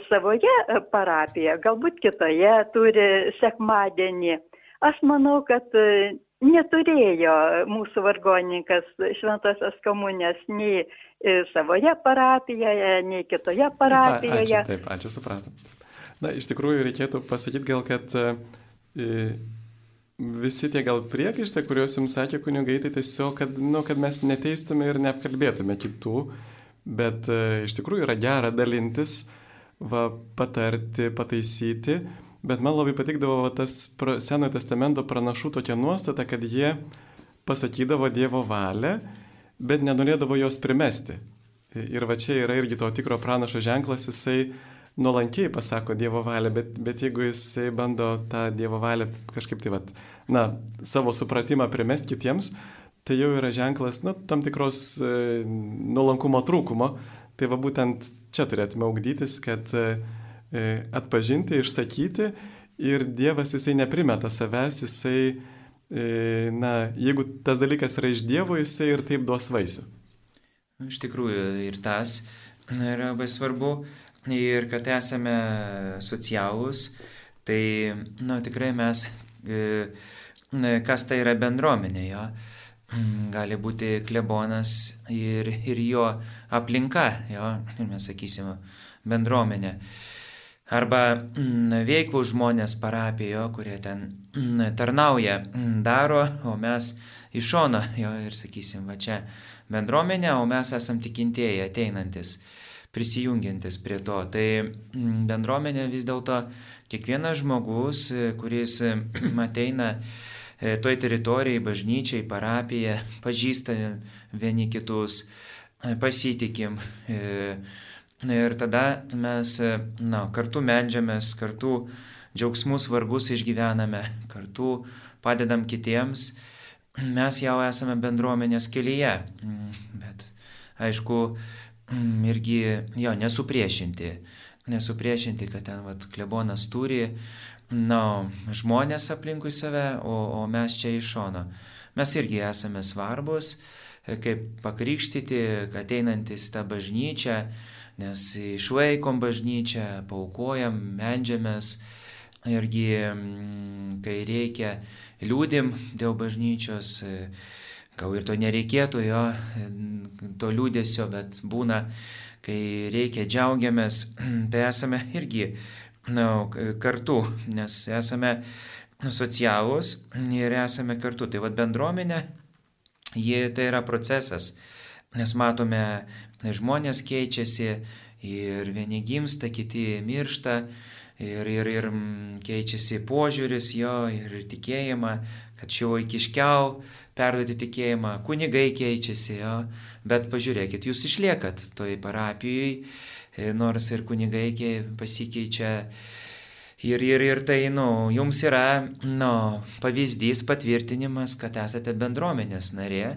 savoje e, parapijoje, galbūt kitoje turi sekmadienį. Aš manau, kad e, neturėjo mūsų vargoninkas šventosios komunės nei e, savoje parapijoje, nei kitoje parapijoje. Taip, ačiū, ačiū supratom. Na, iš tikrųjų reikėtų pasakyti gal, kad visi tie gal priekaištai, kuriuos jums sakė kunigai, tai tiesiog, kad, nu, kad mes neteistume ir neapkalbėtume kitų, bet iš tikrųjų yra gera dalintis va, patarti, pataisyti, bet man labai patikdavo va, tas Senojo testamento pranašų tokia nuostata, kad jie pasakydavo Dievo valią, bet nenorėdavo jos primesti. Ir va čia yra irgi to tikro pranašo ženklas, jisai nuolankiai pasako Dievo valią, bet, bet jeigu jisai bando tą Dievo valią kažkaip tai, va, na, savo supratimą primesti kitiems, tai jau yra ženklas, na, tam tikros e, nuolankumo trūkumo. Tai va būtent čia turėtume augdytis, kad e, e, atpažinti, išsakyti ir Dievas jisai neprimeta savęs, jisai, e, na, jeigu tas dalykas yra iš Dievo, jisai ir taip duos vaisių. Iš tikrųjų, ir tas yra labai svarbu, ir kad esame socialūs, tai, na, nu, tikrai mes, kas tai yra bendruomenė, jo. Ja? Mm, gali būti klebonas ir, ir jo aplinka, jo, mes sakysime, bendruomenė. Arba mm, veiklų žmonės parapijo, kurie ten mm, tarnauja, daro, o mes iš šono, jo, ir sakysim, va čia bendruomenė, o mes esam tikintieji ateinantis, prisijungiantis prie to. Tai bendruomenė vis dėlto kiekvienas žmogus, kuris ateina, toj teritorijai, bažnyčiai, parapija, pažįsta vieni kitus, e, pasitikim. E, ir tada mes na, kartu medžiamės, kartu džiaugsmus, vargus išgyvename, kartu padedam kitiems. Mes jau esame bendruomenės kelyje, mm, bet aišku, mm, irgi jo nesupriešinti. Nesupriešinti, kad ten vat, klebonas turi na, žmonės aplinkui save, o, o mes čia iš šono. Mes irgi esame svarbus, e, kaip pakrikštyti, kad einantis tą bažnyčią, nes išvaikom bažnyčią, paukojam, medžiamės, irgi, mm, kai reikia, liūdim dėl bažnyčios, e, gal ir to nereikėtų jo, e, to liūdėsio, bet būna, kai reikia, džiaugiamės, tai esame irgi na, kartu, nes esame socialūs ir esame kartu. Tai vad bendruomenė, jie tai yra procesas, nes matome, žmonės keičiasi ir vieni gimsta, kiti miršta ir, ir, ir keičiasi požiūris jo ir tikėjimą, kad šiuolaikiškiau perduoti tikėjimą, kunigai keičiasi, jo, bet pažiūrėkit, jūs išliekat toj parapijai, nors ir kunigai pasikeičia. Ir, ir, ir tai, nu, jums yra, nu, pavyzdys, patvirtinimas, kad esate bendruomenės narė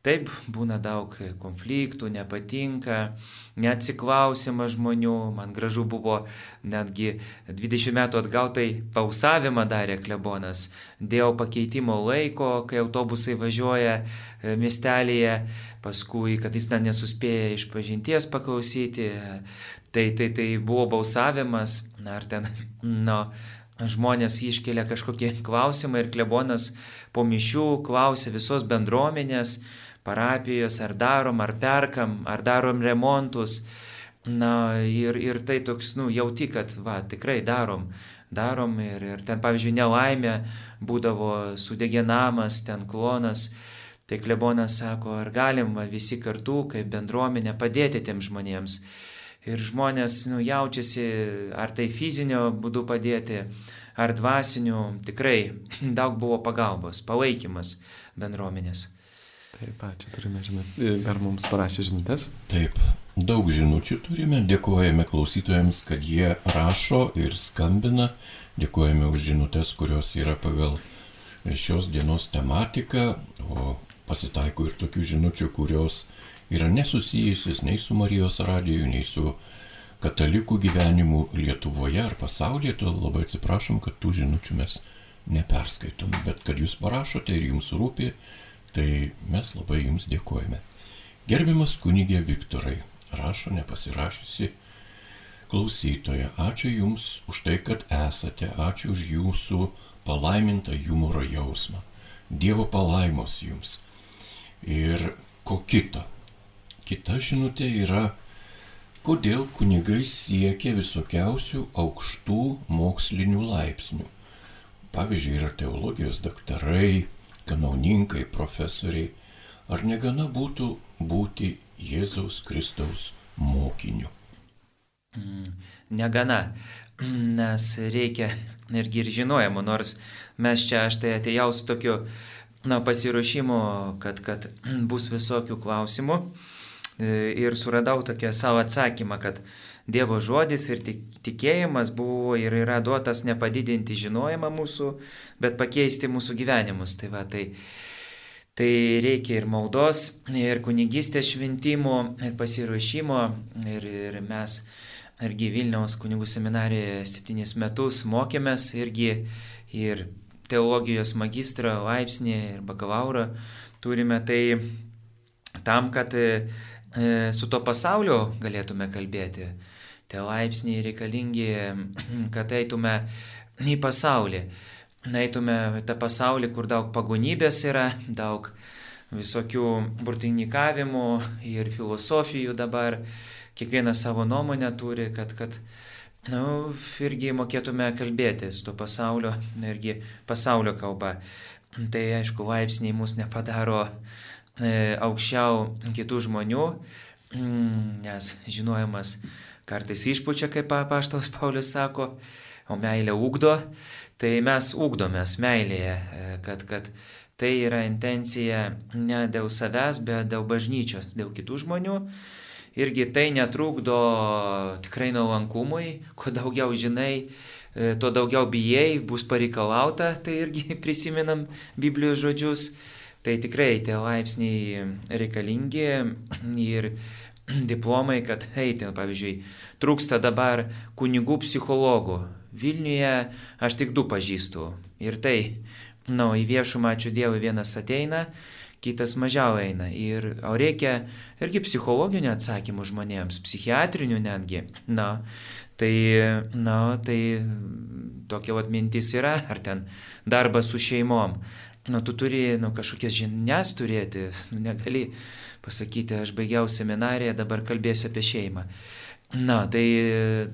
Taip būna daug konfliktų, nepatinka, neatsiklausima žmonių. Man gražu buvo netgi 20 metų atgal tai pausavimą darė klebonas dėl pakeitimo laiko, kai autobusai važiuoja e, miestelėje, paskui, kad jis ten nesuspėja iš pažinties paklausyti. Tai, tai, tai buvo balsavimas, ar ten, nu, žmonės iškelia kažkokie klausimai ir klebonas po mišių klausė visos bendruomenės, parapijos, ar darom, ar perkam, ar darom remontus. Na ir, ir tai toks, nu, jauti, kad, va, tikrai darom, darom ir, ir ten, pavyzdžiui, nelaimė būdavo sudegė namas, ten klonas. Tai klebonas sako, ar galim visi kartu, kaip bendruomenė, padėti tiem žmonėms. Ir žmonės nu, jaučiasi, ar tai fizinio būdu padėti, ar dvasiniu, tikrai daug buvo pagalbos, palaikymas bendruomenės. Taip, ačiū, turime žinutę. Dar mums parašė žinutės. Taip, daug žinučių turime. Dėkojame klausytojams, kad jie rašo ir skambina. Dėkojame už žinutės, kurios yra pagal šios dienos tematiką. O pasitaiko ir tokių žinučių, kurios yra nesusijusios nei su Marijos radiju, nei su katalikų gyvenimu Lietuvoje ar pasaulyje. Todėl labai atsiprašom, kad tų žinučių mes neperskaitom. Bet kad jūs parašote ir jums rūpi, Tai mes labai jums dėkojame. Gerbiamas kunigė Viktorai, rašo nepasirašusi klausytoja, ačiū Jums už tai, kad esate, ačiū už Jūsų palaimintą humoro jausmą. Dievo palaimos Jums. Ir ko kito? Kita žinutė yra, kodėl kunigai siekia visokiausių aukštų mokslinių laipsnių. Pavyzdžiui, yra teologijos daktarai, kanauninkai, profesoriai, ar negana būtų būti Jėzaus Kristaus mokiniu? Mm, negana, nes reikia irgi ir žinojimo, nors mes čia aš tai atėjau su tokiu na, pasiruošimu, kad, kad bus visokių klausimų e, ir suradau tokią savo atsakymą, kad Dievo žodis ir tikėjimas buvo ir yra duotas nepadidinti žinojimą mūsų, bet pakeisti mūsų gyvenimus. Tai, va, tai, tai reikia ir maldos, ir kunigystės šventimo, ir pasiruošimo. Ir, ir mes irgi Vilniaus kunigų seminarijoje septynis metus mokėmės irgi ir teologijos magistro laipsnį ir bakalauro turime. Tai tam, kad e, su to pasauliu galėtume kalbėti tie laipsniai reikalingi, kad eitume į pasaulį. Eitume į tą pasaulį, kur daug pagonybės yra, daug visokių burtininkavimų ir filosofijų dabar. Kiekvienas savo nuomonę turi, kad, kad nu, irgi mokėtume kalbėti su to pasaulio, irgi pasaulio kalba. Tai aišku, laipsniai mus nepadaro e, aukščiau kitų žmonių, nes žinojimas kartais išpučia, kaip paštaus Paulius sako, o meilė ugdo, tai mes ugdomės meilėje, kad, kad tai yra intencija ne dėl savęs, bet dėl bažnyčios, dėl kitų žmonių. Irgi tai netrukdo tikrai nuolankumui, kuo daugiau žinai, e, tuo daugiau bijai, bus pareikalauta, tai irgi prisimenam Biblijos žodžius. Tai tikrai tie laipsniai reikalingi ir diplomai, kad eiti, pavyzdžiui, trūksta dabar kunigų psichologų. Vilniuje aš tik du pažįstu. Ir tai, na, nu, į viešumą, ačiū Dievui, vienas ateina, kitas mažiau eina. Ir o reikia irgi psichologinių atsakymų žmonėms, psichiatrinių netgi. Na, tai, na, tai tokia vat mintis yra, ar ten darbas su šeimom. Na, tu turi, nu, kažkokias žinias turėti, nu, negali pasakyti, aš baigiau seminariją, dabar kalbėsiu apie šeimą. Na, tai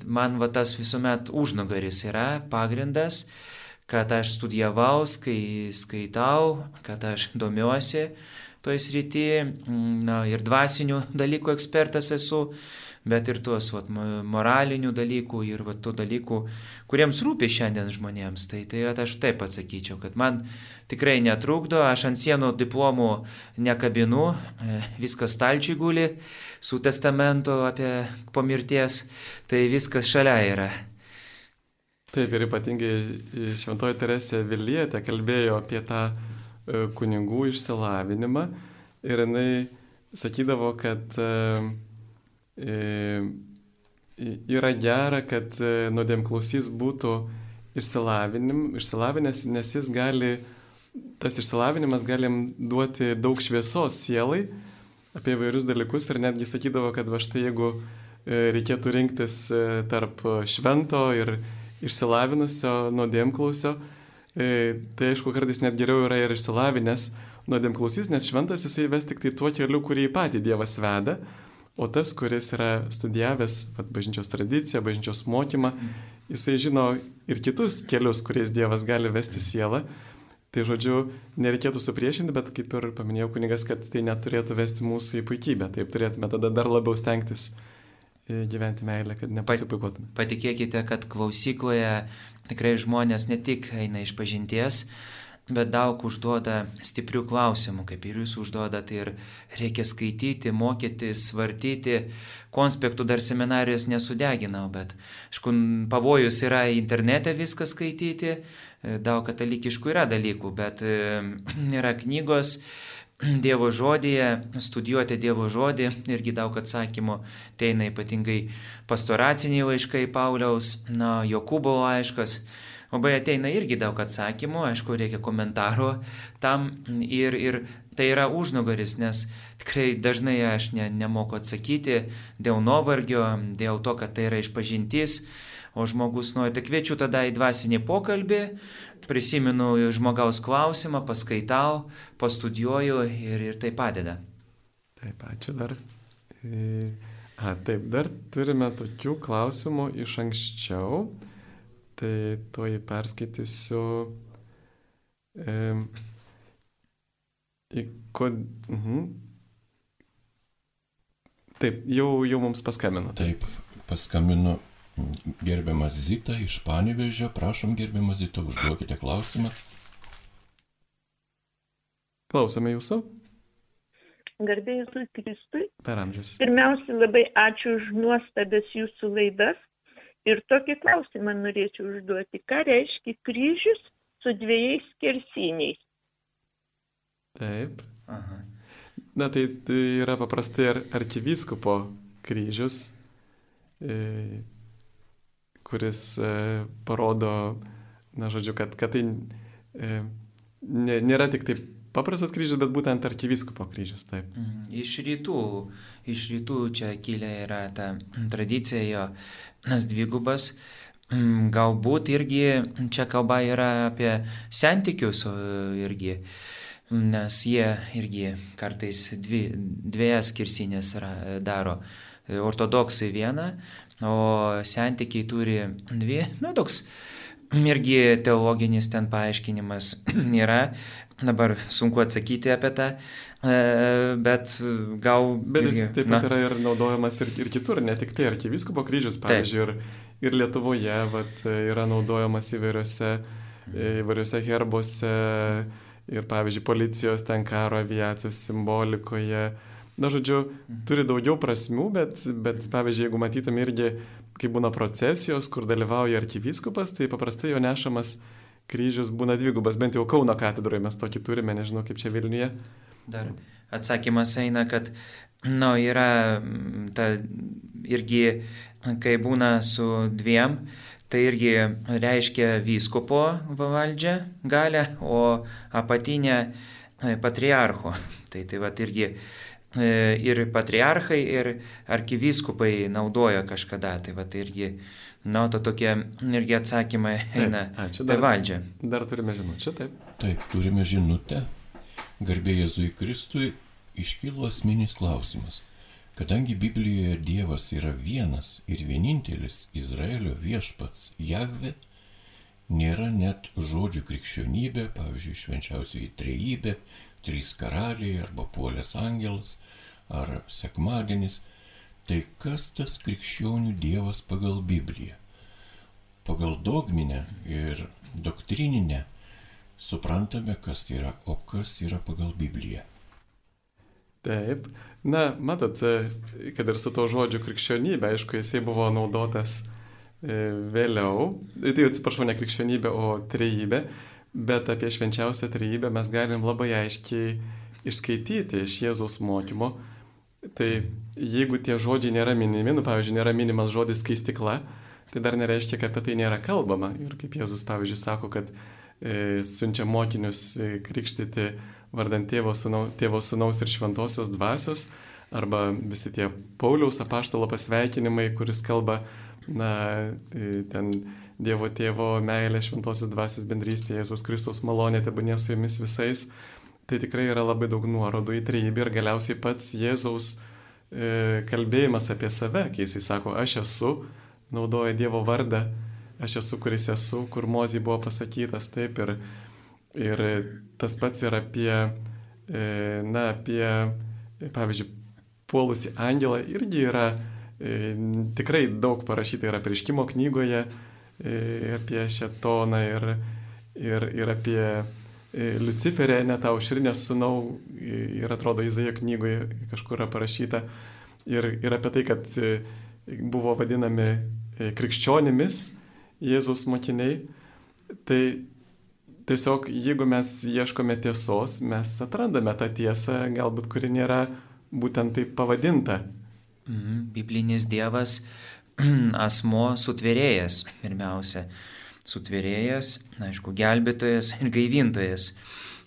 man va tas visuomet užnugaris yra pagrindas, kad aš studijavau, skai, skaitau, kad aš domiuosi toj srity, na ir dvasinių dalykų ekspertas esu, bet ir tuos vat, moralinių dalykų ir vat, tų dalykų, kuriems rūpi šiandien žmonėms. Tai, tai vat, aš taip atsakyčiau, kad man tikrai netrukdo, aš ant sienų diplomų nekabinu, e, viskas stalčiui guli su testamentu apie po mirties, tai viskas šalia yra. Taip, ir ypatingai Šventoji Teresė Vilietė kalbėjo apie tą e, kunigų išsilavinimą ir jinai sakydavo, kad e, yra gera, kad e, nuodėmklausys būtų išsilavinęs, nes jis gali, tas išsilavinimas galim duoti daug šviesos sielai apie įvairius dalykus ir netgi sakydavo, kad va štai jeigu e, reikėtų rinktis e, tarp švento ir išsilavinusio nuodėmklausio, tai aišku, kartais net geriau yra ir išsilavinęs nuodėmklausys, nes šventas jisai ves tik tai tuo keliu, kurį patį Dievas veda, O tas, kuris yra studijavęs vat, bažnyčios tradiciją, bažnyčios mokymą, jisai žino ir kitus kelius, kuriais Dievas gali vesti sielą. Tai žodžiu, nereikėtų supriešinti, bet kaip ir paminėjau kunigas, kad tai neturėtų vesti mūsų į puikybę. Taip turėtume tada dar labiau stengtis e, gyventi meilę, kad nepasipuikuotume. Patikėkite, kad klausykloje tikrai žmonės ne tik eina iš pažinties, bet daug užduoda stiprių klausimų, kaip ir jūs užduodat, ir reikia skaityti, mokytis, svartyti. Konspektų dar seminarijos nesudeginau, bet, aišku, pavojus yra internete viską skaityti, daug katalikiškų yra dalykų, bet yra knygos. Dievo žodėje, studijuoti Dievo žodį, irgi daug atsakymų, tai eina ypatingai pastoraciniai laiškai Pauliaus, na, Jokūbo laiškas, labai ateina irgi daug atsakymų, aišku, reikia komentaro tam ir, ir tai yra užnugaris, nes tikrai dažnai aš ne, nemoku atsakyti dėl nuovargio, dėl to, kad tai yra išpažintis, o žmogus nori, tai kviečiu tada į dvasinį pokalbį, prisimenu žmogaus klausimą, paskaitau, pastudijuoju ir, ir tai padeda. Taip, ačiū dar. E, a, taip, dar turime tokių klausimų iš anksčiau tai tuoj perskaitysiu. E, į kod... Mhm. Taip, jau, jau mums paskambino. Taip, paskambino gerbiamas Zita iš Panevežio. Prašom, gerbiamas Zita, užduokite klausimą. Klausome jūsų. Garbėjus Kristui. Per amžius. Pirmiausia, labai ačiū už nuostabės jūsų laidas. Ir tokį klausimą norėčiau užduoti. Ką reiškia kryžius su dviejais skersiniais? Taip. Aha. Na tai, tai yra paprastai ar, arkivyskupo kryžius, e, kuris e, parodo, na žodžiu, kad, kad tai e, nė, nėra tik taip paprastas kryžius, bet būtent arkivyskupo kryžius. Taip. Mhm. Iš rytų, iš rytų čia kilė yra ta tradicija jo dvigubas. Mm, galbūt irgi čia kalba yra apie santykius irgi, nes jie irgi kartais dvi, dviejas skirsinės daro. Ortodoksai vieną, o santykiai turi dvi, nu toks irgi teologinis ten paaiškinimas yra, dabar sunku atsakyti apie tą, E, bet gal... Bet jis taip pat yra ir naudojamas ir, ir kitur, ne tik tai arkiviskopo kryžius, pavyzdžiui, ir, ir Lietuvoje vat, yra naudojamas įvairiose, įvairiose herbuose ir, pavyzdžiui, policijos ten karo aviacijos simbolikoje. Na, žodžiu, turi daugiau prasmių, bet, bet pavyzdžiui, jeigu matytum irgi, kai būna procesijos, kur dalyvauja arkiviskupas, tai paprastai jo nešamas kryžius būna dvigubas, bent jau Kauno katedroje mes tokį turime, nežinau kaip čia Vilniuje. Dar atsakymas eina, kad, na, nu, yra mm, ta irgi, kai būna su dviem, tai irgi reiškia vyskupo valdžią galę, o apatinę e, patriarcho. Tai tai va irgi e, ir patriarchai, ir arkivyskupai naudojo kažkada. Tai va irgi, na, to tokie irgi atsakymai eina apie valdžią. Dar turime žinučią, taip. Taip, turime žinutę Garbė Jėzui Kristui iškilo asmeninis klausimas. Kadangi Biblijoje Dievas yra vienas ir vienintelis Izraelio viešpats Jahve, nėra net žodžių krikščionybė, pavyzdžiui, švenčiausioji trejybė, trys karaliai arba puolės angelas ar sekmadienis, Tai kas tas krikščionių Dievas pagal Bibliją? Pagal dogminę ir doktrininę suprantame, kas yra, o kas yra pagal Bibliją. Taip. Na, matot, kad ir su to žodžiu krikščionybė, aišku, jisai buvo naudotas e, vėliau, tai atsiprašau, ne krikščionybė, o trejybė, bet apie švenčiausią trejybę mes galim labai aiškiai išskaityti iš Jėzaus mokymo. Tai jeigu tie žodžiai nėra minimi, nu, pavyzdžiui, nėra minimas žodis keistikla, tai dar nereiškia, kad apie tai nėra kalbama. Ir kaip Jėzus, pavyzdžiui, sako, kad e, siunčia mokinius e, krikštyti vardant tėvo, sūnau, tėvo sūnaus ir šventosios dvasios, arba visi tie Pauliaus apaštalo pasveikinimai, kuris kalba, na, e, ten Dievo tėvo meilė, šventosios dvasios bendrystė, Jėzus Kristus malonė, tebūnė su jumis visais. Tai tikrai yra labai daug nuorodų į trejybę ir galiausiai pats Jėzaus e, kalbėjimas apie save, kai jisai sako, aš esu, naudoja Dievo vardą, aš esu, kuris esu, kur mozijai buvo pasakytas, taip ir, ir tas pats yra apie, e, na, apie, pavyzdžiui, puolusi angelą irgi yra e, tikrai daug parašyta yra prieškimo knygoje, apie Šetoną ir, ir, ir apie Luciferę, net aušrinę sunau, ir atrodo Izaijo knygoje kažkur yra parašyta, ir, ir apie tai, kad buvo vadinami krikščionimis Jėzaus mokiniai. Tai tiesiog jeigu mes ieškome tiesos, mes atrandame tą tiesą, galbūt kuri nėra būtent taip pavadinta. Mhm, biblinis Dievas asmo sutvėrėjas, pirmiausia. Sutvėrėjas, aišku, gelbėtojas ir gaivintojas.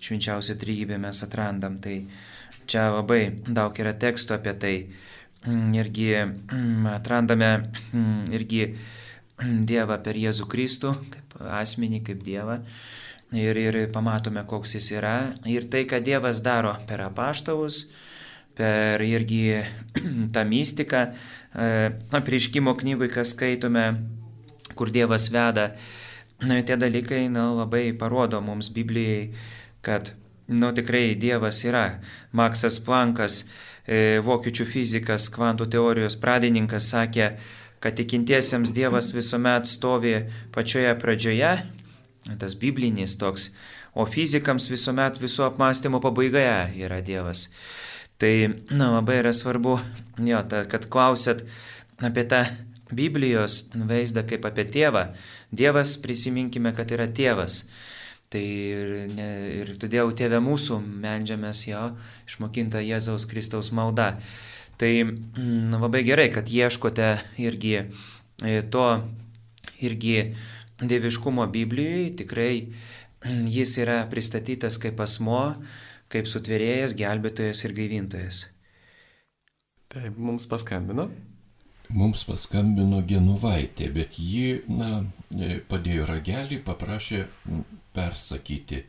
Švenčiausią trybę mes atrandam. Tai čia labai daug yra tekstų apie tai. Mm, irgi mm, atrandame mm, irgi Dievą per Jėzų Kristų, kaip asmenį, kaip Dievą. Ir, ir pamatome, koks jis yra. Ir tai, ką Dievas daro per apaštalus, per irgi tą mystiką, e, apriškimo knygui, kas skaitome, kur Dievas veda. Na, tie dalykai na, labai parodo mums Biblijai, kad nu, tikrai Dievas yra. Maksas Plankas, e, vokiečių fizikas, kvantų teorijos pradininkas, sakė, kad tikintiesiems Dievas visuomet stovi pačioje pradžioje, tas biblinis toks, o fizikams visuomet visų apmąstymo pabaigoje yra Dievas. Tai na, labai yra svarbu, jo, ta, kad klausėt apie tą Biblijos vaizdą kaip apie tėvą. Dievas, prisiminkime, kad yra tėvas. Tai ir, ne, ir todėl tėvė mūsų meldžiamės jo išmokinta Jėzaus Kristaus malda. Tai na, labai gerai, kad ieškote irgi e, to irgi dieviškumo Biblijoje. Tikrai jis yra pristatytas kaip asmo, kaip sutvėrėjas, gelbėtojas ir gaivintojas. Taip, mums paskambino. Mums paskambino Genuvaitė, bet ji, na, e, padėjo ragelį, paprašė persakyti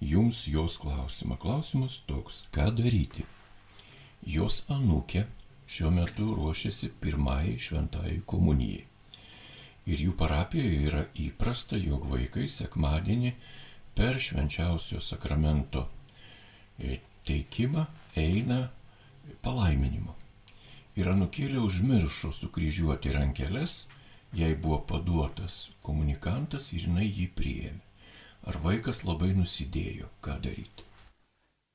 jums jos klausimą. Klausimas toks, ką daryti? Jos anūkė šiuo metu ruošiasi pirmai šventai komunijai. Ir jų parapijoje yra įprasta, jog vaikai sekmadienį per švenčiausio sakramento E, teikimą eina palaiminimo. Ir anukėlė užmiršo sukryžiuoti rankeles, jai buvo paduotas komunikantas ir jinai jį priėmė. Ar vaikas labai nusidėjo, ką daryti?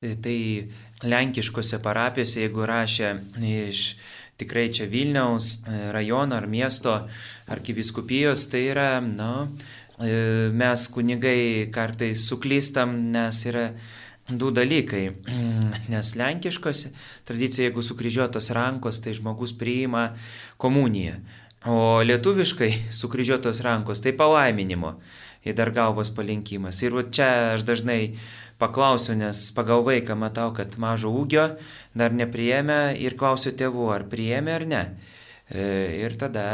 Tai, tai lenkiškose parapijose, jeigu rašė iš tikrai čia Vilniaus e, rajono ar miesto arkiviskupijos, tai yra, na, nu, mes kunigai kartais suklystam, nes yra du dalykai. Nes lenkiškose tradicija, jeigu sukryžiuotos rankos, tai žmogus priima komuniją. O lietuviškai sukryžiuotos rankos tai palaiminimo ir dar galvos palinkimas. Ir čia aš dažnai paklausiu, nes pagal vaiką matau, kad mažo ūgio dar nepriėmė ir klausiu tėvų, ar priėmė ar ne. E, ir tada,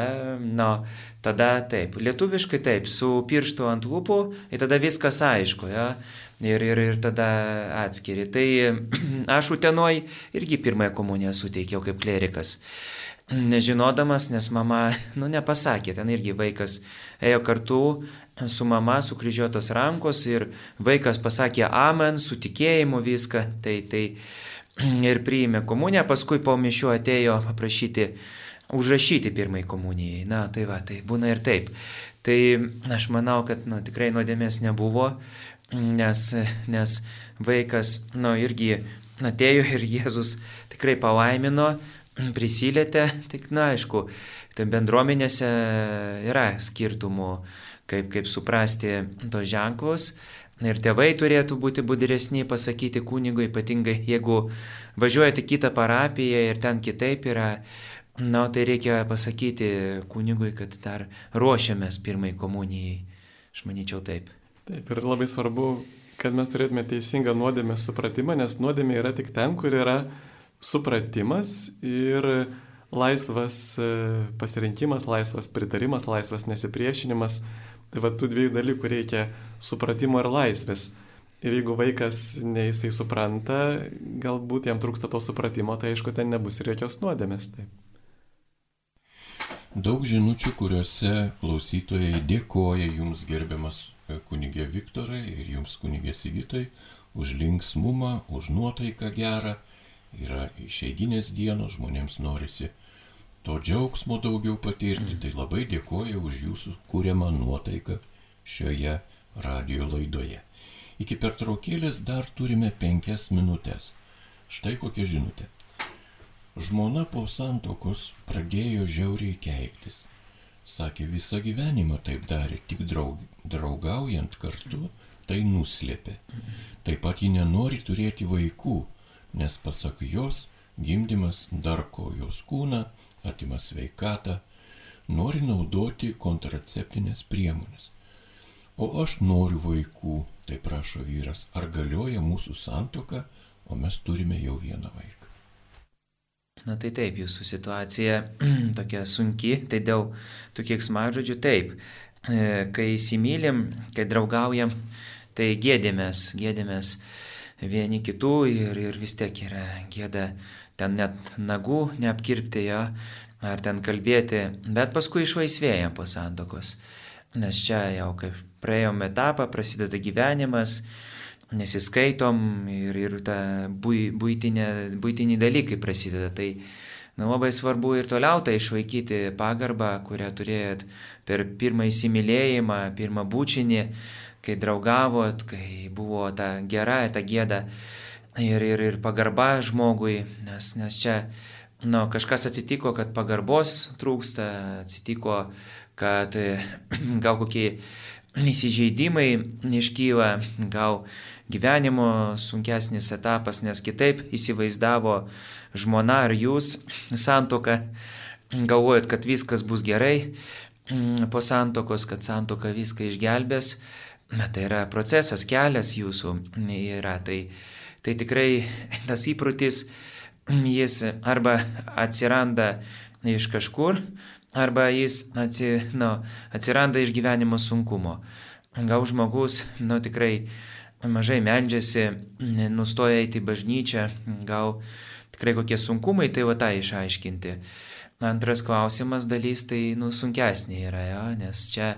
na, tada taip, lietuviškai taip, su pirštu ant lūpų ir tada viskas aišku. Ja? Ir, ir, ir tada atskiri. Tai aš Utenoj irgi pirmąją komuniją suteikiau kaip klerikas. Nežinodamas, nes mama, nu, nepasakė, ten irgi vaikas ėjo kartu su mama, sukryžiuotos rankos ir vaikas pasakė amen, su tikėjimu viską, tai, tai ir priėmė komuniją, paskui po mišių atėjo paprašyti užrašyti pirmai komunijai. Na, tai va, tai būna ir taip. Tai aš manau, kad nu, tikrai nuodėmės nebuvo, nes, nes vaikas, nu, irgi atėjo ir Jėzus tikrai palaimino, prisilietė, tik, na, aišku, tai bendruomenėse yra skirtumų, kaip, kaip suprasti tos ženklus. Ir tėvai turėtų būti budresni pasakyti kunigui, ypatingai jeigu važiuojate kitą parapiją ir ten kitaip yra, na, tai reikia pasakyti kunigui, kad dar ruošiamės pirmai komunijai. Aš manyčiau taip. Taip, ir labai svarbu, kad mes turėtume teisingą nuodėmės supratimą, nes nuodėmė yra tik ten, kur yra supratimas ir laisvas e, pasirinkimas, laisvas pritarimas, laisvas nesipriešinimas. Tai va tų dviejų dalykų reikia - supratimo ir laisvės. Ir jeigu vaikas neįsai supranta, galbūt jam trūksta to supratimo, tai aišku, ten nebus ir jokios nuodėmės. Taip. Daug žinučių, kuriuose klausytojai dėkoja jums gerbiamas kunigė Viktorai ir jums kunigė Sigitai už linksmumą, už nuotaiką gerą yra išeiginės dienos, žmonėms norisi to džiaugsmo daugiau patirti, mm. tai labai dėkoju už jūsų kūriamą nuotaiką šioje radio laidoje. Iki pertraukėlės dar turime penkias minutės. Štai kokia žinutė. Žmona po santokos pradėjo žiauriai keiktis. Sakė, visą gyvenimą taip darė, tik draug, draugaujant kartu tai nuslėpė. Taip pat ji nenori turėti vaikų, nes pasak jos gimdymas darko jos kūną, atima sveikatą, nori naudoti kontraceptinės priemonės. O aš noriu vaikų, tai prašo vyras, ar galioja mūsų santoka, o mes turime jau vieną vaiką. Na tai taip, jūsų situacija tokia sunki, tai dėl tų kieksmažodžių taip. E, kai įsimylim, kai draugaujam, tai gėdėmės, gėdėmės vieni kitų ir, ir vis tiek yra gėda ten net nagų neapkirpti jo, ar ten kalbėti, bet paskui išvaisvėjam po santokos. Nes čia jau kaip praėjom etapą, prasideda gyvenimas, nesiskaitom ir, ir ta būtinė, būtiniai dalykai prasideda. Tai nu, labai svarbu ir toliau tai išvaikyti pagarbą, kurią turėjot per pirmą įsimylėjimą, pirmą būčinį kai draugavot, kai buvo ta gera, ta gėda ir, ir, ir pagarba žmogui, nes, nes čia nu, kažkas atsitiko, kad pagarbos trūksta, atsitiko, kad gal kokie įsižeidimai iškyla, gal gyvenimo sunkesnis etapas, nes kitaip įsivaizdavo žmona ar jūs santoką, galvojat, kad viskas bus gerai po santokos, kad santoka viską išgelbės, Bet tai yra procesas, kelias jūsų yra. Tai, tai tikrai tas įprotis, jis arba atsiranda iš kažkur, arba jis atsi, nu, atsiranda iš gyvenimo sunkumo. Gal žmogus, nu tikrai mažai meldžiasi, nustoja eiti į bažnyčią, gal tikrai kokie sunkumai, tai va tą išaiškinti. Antras klausimas dalys, tai nu, sunkesnė yra, jo, nes čia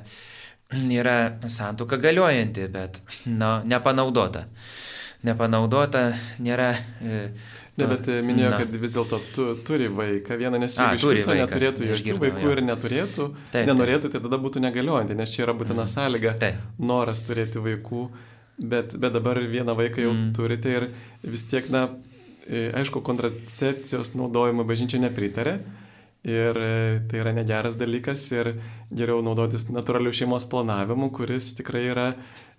yra santuoka galiojanti, bet na, nepanaudota. Nepanaudota nėra. E, Ne, bet e, minėjo, na. kad vis dėlto tu turi vaiką vieną, nes jeigu iš viso vaiką. neturėtų jokių vaikų jo. ir neturėtų, taip, nenorėtų, tai tada būtų negaliojanti, nes čia yra būtina mm. sąlyga, taip. noras turėti vaikų, bet, bet dabar vieną vaiką jau mm. turite ir vis tiek, na, e, aišku, kontracepcijos naudojimo bažnyčia nepritarė. Ir e, tai yra negeras dalykas ir geriau naudotis natūraliu šeimos planavimu, kuris tikrai yra,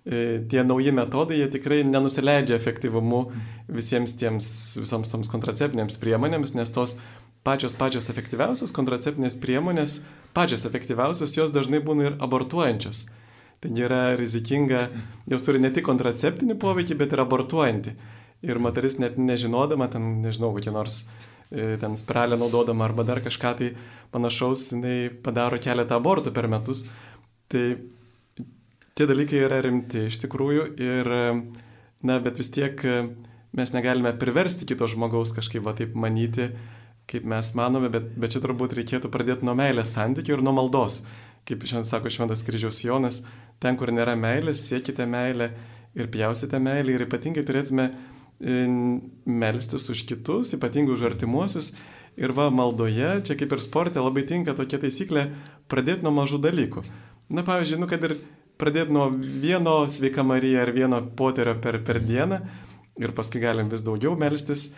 e, tie nauji metodai, jie tikrai nenusileidžia efektyvumu visiems tiems, visoms toms kontraceptinėms priemonėms, nes tos pačios pačios efektyviausios kontraceptinės priemonės, pačios efektyviausios, jos dažnai būna ir abortuojančios. Taigi yra rizikinga, jos turi ne tik kontraceptinį poveikį, bet ir abortuojantį. Ir moteris net nežinodama, ten nežinau, kokie nors E, ten sprelę naudodama arba dar kažką tai panašaus, jinai padaro keletą abortų per metus. Tai tie dalykai yra rimti iš tikrųjų ir, na, bet vis tiek mes negalime priversti kito žmogaus kažkaip va taip manyti, kaip mes manome, bet, bet čia turbūt reikėtų pradėti nuo meilės santykių ir nuo maldos. Kaip šiandien sako Šventas kryžiaus Jonas, ten, kur nėra meilės, siekite meilę ir pjausite meilę ir ypatingai turėtume melstis už kitus, ypatingai už artimuosius Ir va, maldoje, čia kaip ir sporte, labai tinka tokia taisyklė pradėti nuo mažų dalykų. Na, pavyzdžiui, nu, kad ir pradėti nuo vieno sveika Marija ar vieno poterio per, per dieną ir paskui galim vis daugiau melstis.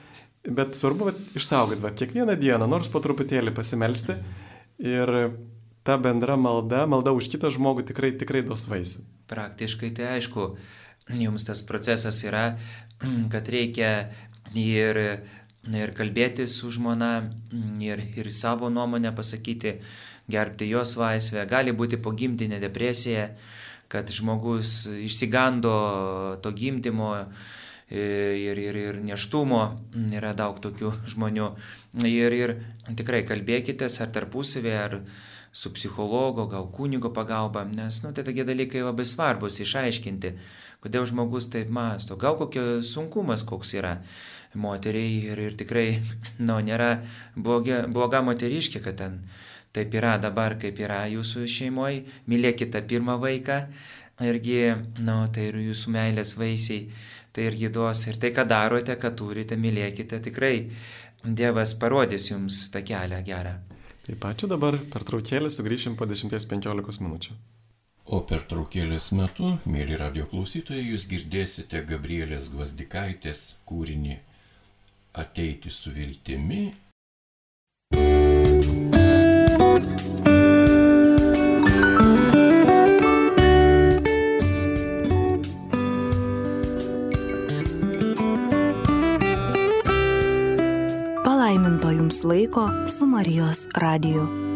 Bet svarbu vat, išsaugoti, va, kiekvieną dieną, nors po truputėlį pasimelsti ir ta bendra malda, malda už kitą žmogų tikrai, tikrai duos vaisių. Praktiškai tai aišku, jums tas procesas yra, kad reikia ir, ir kalbėti su žmona, ir, ir savo nuomonę pasakyti, gerbti jos laisvę, gali būti pogimdinė depresija, kad žmogus išsigando to gimdymo ir, ir, ir neštumo, yra daug tokių žmonių. Ir, ir tikrai kalbėkite ar tarpusavėje, ar su psichologo, gal kunigo pagalba, nes nu, tai tokie dalykai labai svarbus išaiškinti, kodėl žmogus taip masto, gal kokios sunkumas koks yra moteriai ir, ir tikrai nu, nėra blogia, bloga moteriškė, kad ten taip yra dabar, kaip yra jūsų šeimoje, mylėkite pirmą vaiką irgi, nu, tai ir jūsų meilės vaisiai, tai irgi duos. Ir tai, ką darote, ką turite, mylėkite, tikrai Dievas parodys jums tą kelią gerą. Taip, ačiū dabar, per traukėlį sugrįšim po 10-15 minučių. O per traukėlės metu, mėly radio klausytojai, jūs girdėsite Gabrielės Gvazdikaitės kūrinį Ateiti su viltimi Palaiminto jums laiko su Marijos radiju.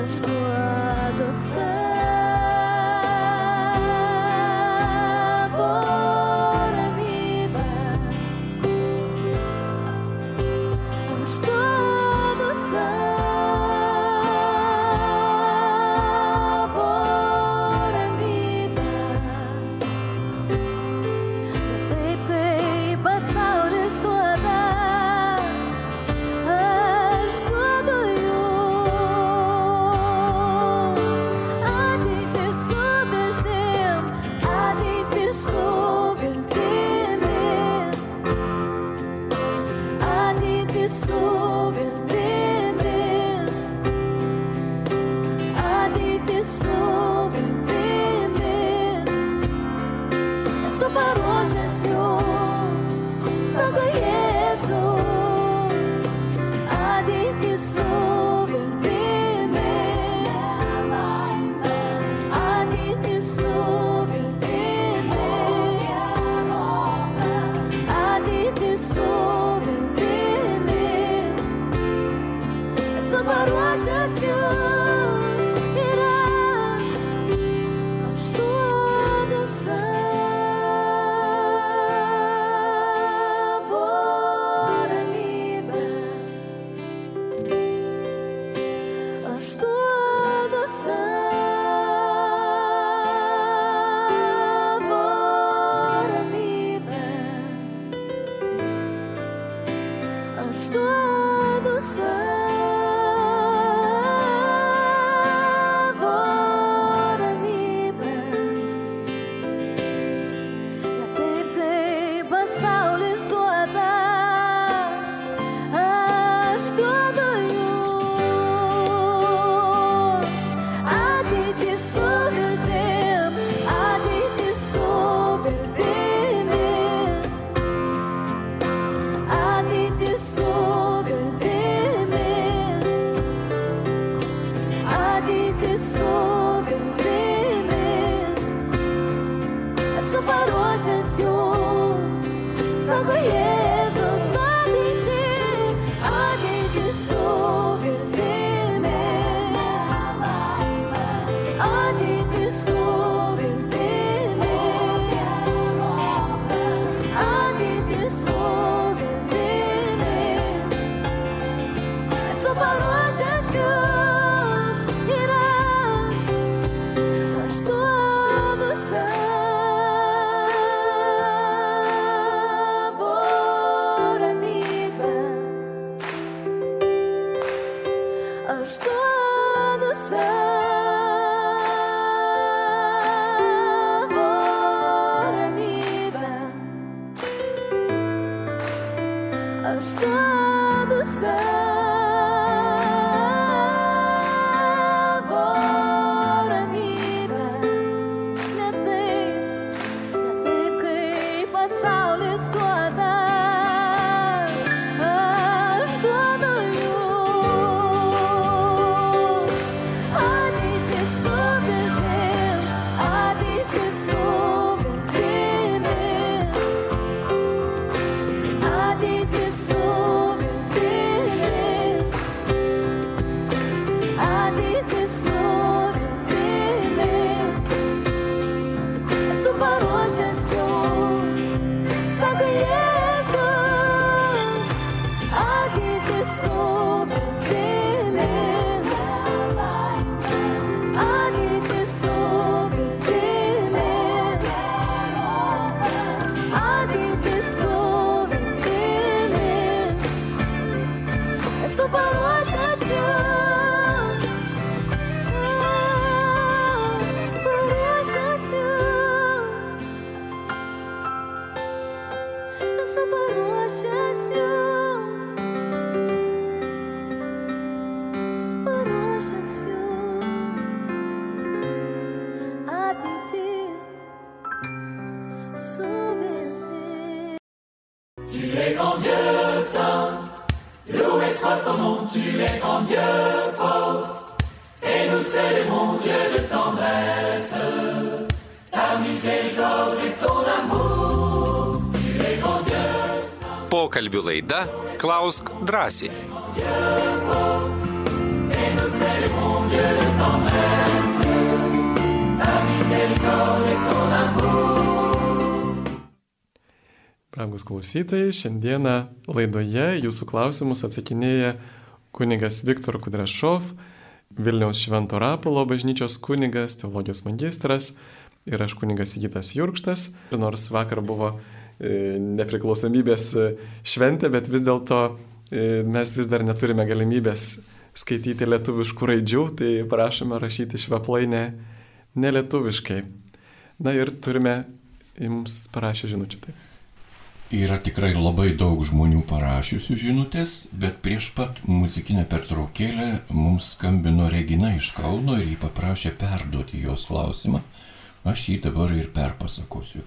Aš duodu savo klausytojai, šiandieną laidoje jūsų klausimus atsakinėja kunigas Viktor Kudrešov, Vilniaus Švento Rapolo bažnyčios kunigas, teologijos magistras ir aš kunigas Įgytas Jurkštas. Ir nors vakar buvo e, nepriklausomybės e, šventė, bet vis dėlto e, mes vis dar neturime galimybės skaityti lietuviškų raidžių, tai prašome rašyti šveplai ne, ne. Na ir turime jums parašę žinučių. Taip. Yra tikrai labai daug žmonių parašiusių žinutės, bet prieš pat muzikinę pertraukėlę mums skambino Regina iš Kauno ir jį paprašė perduoti jos klausimą. Aš jį dabar ir perpasakosiu.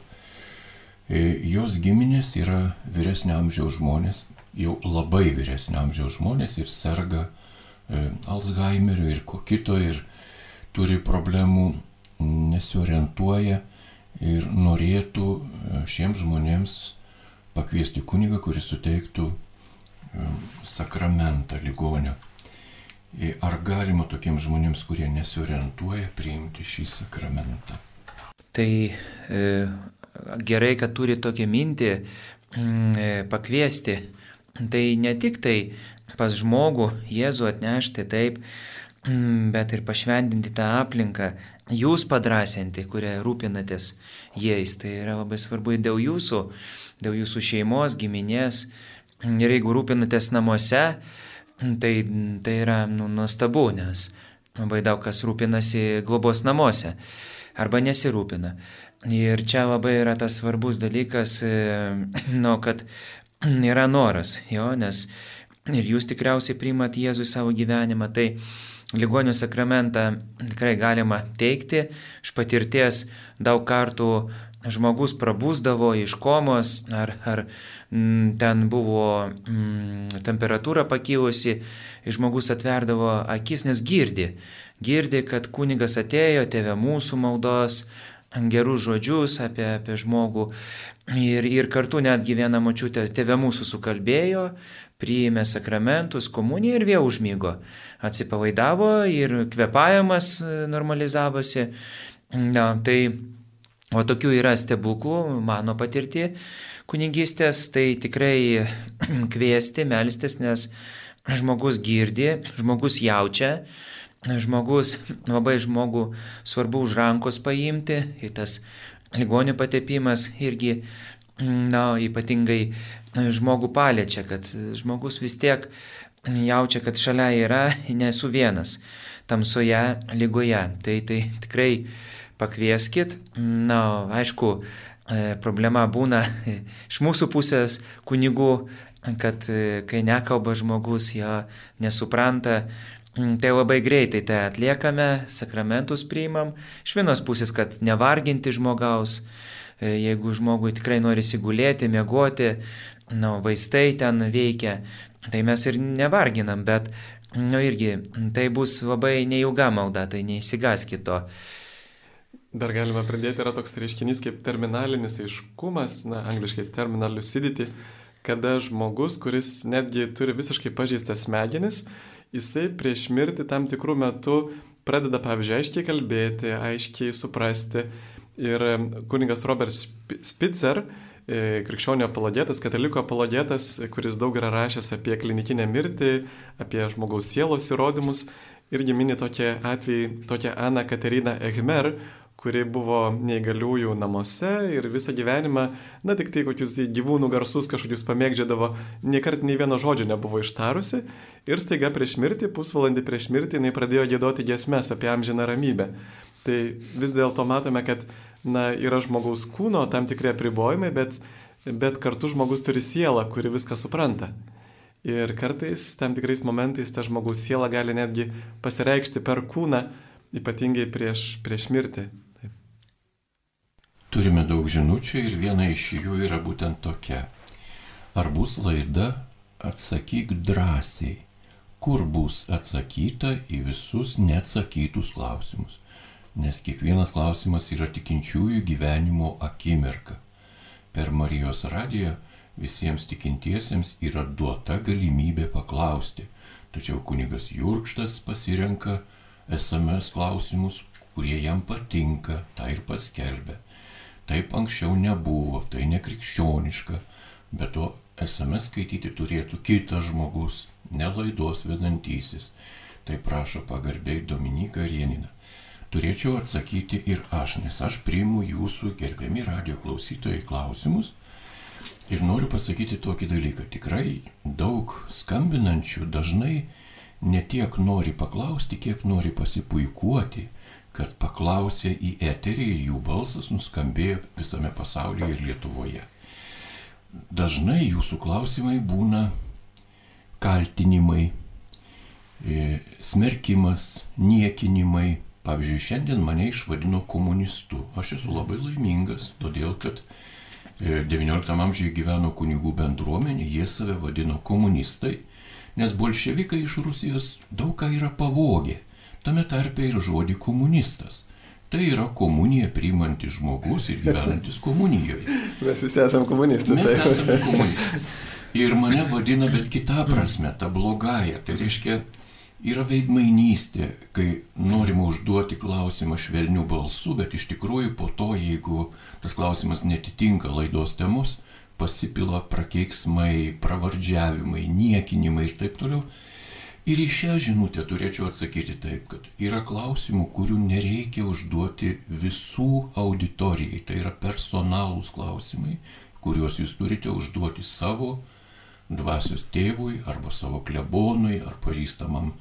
E, Jos giminės yra vyresnio amžiaus žmonės, jau labai vyresnio amžiaus žmonės ir serga e, Alzheimeriu ir ko kito ir turi problemų, nesiorientuoja ir norėtų e, šiems žmonėms pakviesti kunigą, kuris suteiktų e, sakramentą ligonio. Ar galima tokiems žmonėms, kurie nesiorientuoja, priimti šį sakramentą? Tai e, gerai, kad turi tokią mintį mm, e, pakviesti. Tai ne tik tai pas žmogų Jėzų atnešti taip, bet ir pašventinti tą aplinką, jūs padrasinti, kurie rūpinatės jais. Tai yra labai svarbu dėl jūsų, dėl jūsų šeimos, giminės. Ir jeigu rūpinatės namuose, tai, tai yra nu, nuostabu, nes labai daug kas rūpinasi globos namuose arba nesirūpina. Ir čia labai yra tas svarbus dalykas, e, nu, kad yra noras, jo, nes ir jūs tikriausiai priimat Jėzų į savo gyvenimą, tai ligonių sakramentą tikrai galima teikti. Iš patirties daug kartų žmogus prabūsdavo iš komos, ar, ar m, ten buvo m, temperatūra pakilusi, žmogus atverdavo akis, nes girdi. Girdi, kad kunigas atėjo, tėvė mūsų maldos, gerus žodžius apie, apie žmogų. Ir, ir kartu netgi viena močiutė tėvė mūsų sukalbėjo, priėmė sakramentus, komuniją ir vėl užmygo. Atsipalaidavo ir kvepavimas e, normalizavosi. Na, tai, o tokių yra stebuklų, mano patirti kunigystės, tai tikrai kviesti, melstis, nes žmogus girdi, žmogus jaučia, žmogus, labai žmogų svarbu už rankos paimti, ir tas ligonių patepimas irgi, na, ypatingai žmogų paliečia, kad žmogus vis tiek jaučia, kad šalia yra, nesu vienas tamsoje lygoje. Tai, tai tikrai pakvieskit. Na, aišku, e, problema būna iš mūsų pusės kunigų, kad e, kai nekalba žmogus, jo nesupranta, Tai labai greitai tai atliekame, sakramentus priimam. Iš vienos pusės, kad nevarginti žmogaus, e, jeigu žmogui tikrai nori įsigulėti, miegoti, na, vaistai ten veikia, tai mes ir nevarginam, bet, na, irgi, tai bus labai neilga malda, tai neįsigaskit to. Dar galima pridėti, yra toks reiškinys kaip terminalinis aiškumas, na, angliškai terminal lucidity, kada žmogus, kuris netgi turi visiškai pažeistas smegenis, jisai prieš mirtį tam tikrų metų pradeda, pavyzdžiui, aiškiai kalbėti, aiškiai suprasti. Ir kuningas Robert Spitzer, e, krikščionio apologėtas, kataliko apologėtas, kuris daug yra rašęs apie klinikinę mirtį, apie žmogaus sielos įrodymus, irgi mini tokie atvejai, tokia Ana Katerina Egmer, kuri buvo neįgaliųjų namuose ir visą gyvenimą, na tik tai kokius gyvūnų garsus kažkokius pamėgdžiadavo, niekart nei vieno žodžio nebuvo ištarusi ir staiga prieš mirtį, pusvalandį prieš mirtį, jinai pradėjo gėdoti giesmes apie amžiną ramybę. Tai vis dėlto matome, kad na, yra žmogaus kūno tam tikrie apribojimai, bet, bet kartu žmogus turi sielą, kuri viską supranta. Ir kartais tam tikrais momentais ta žmogaus siela gali netgi pasireikšti per kūną, ypatingai prieš, prieš mirtį. Turime daug žinučių ir viena iš jų yra būtent tokia. Ar bus laida Atsakyk drąsiai, kur bus atsakyta į visus neatsakytus klausimus. Nes kiekvienas klausimas yra tikinčiųjų gyvenimo akimirka. Per Marijos radiją visiems tikintiesiems yra duota galimybė paklausti, tačiau kunigas Jurkštas pasirenka SMS klausimus, kurie jam patinka, tą ir paskelbia. Taip anksčiau nebuvo, tai nekrikščioniška, bet to SMS skaityti turėtų kitas žmogus, nelaidos vedantysis. Tai prašo pagarbiai Dominika ir Janina. Turėčiau atsakyti ir aš, nes aš priimu jūsų gerbiami radio klausytojai klausimus ir noriu pasakyti tokį dalyką. Tikrai daug skambinančių dažnai ne tiek nori paklausti, kiek nori pasipuikuoti kad paklausė į eterį ir jų balsas nuskambėjo visame pasaulyje ir Lietuvoje. Dažnai jūsų klausimai būna kaltinimai, e, smerkimas, niekinimai. Pavyzdžiui, šiandien mane išvadino komunistu. Aš esu labai laimingas, todėl kad XIX e, amžiuje gyveno kunigų bendruomenė, jie save vadino komunistai, nes bolševikai iš Rusijos daug ką yra pavogę tame tarpe ir žodį komunistas. Tai yra komuniją priimantis žmogus ir gyvenantis komunijoje. Mes visi esame komunistai. Mes esame komunistai. Ir mane vadina bet kitą prasme, ta blogąją. Tai reiškia, yra veidmainystė, kai norima užduoti klausimą švelnių balsų, bet iš tikrųjų po to, jeigu tas klausimas netitinka laidos temos, pasipila prakeiksmai, pravardžiavimai, niekinimai ir taip toliau. Ir į šią žinutę turėčiau atsakyti taip, kad yra klausimų, kurių nereikia užduoti visų auditorijai. Tai yra personalūs klausimai, kuriuos jūs turite užduoti savo dvasios tėvui arba savo klebonui ar pažįstamam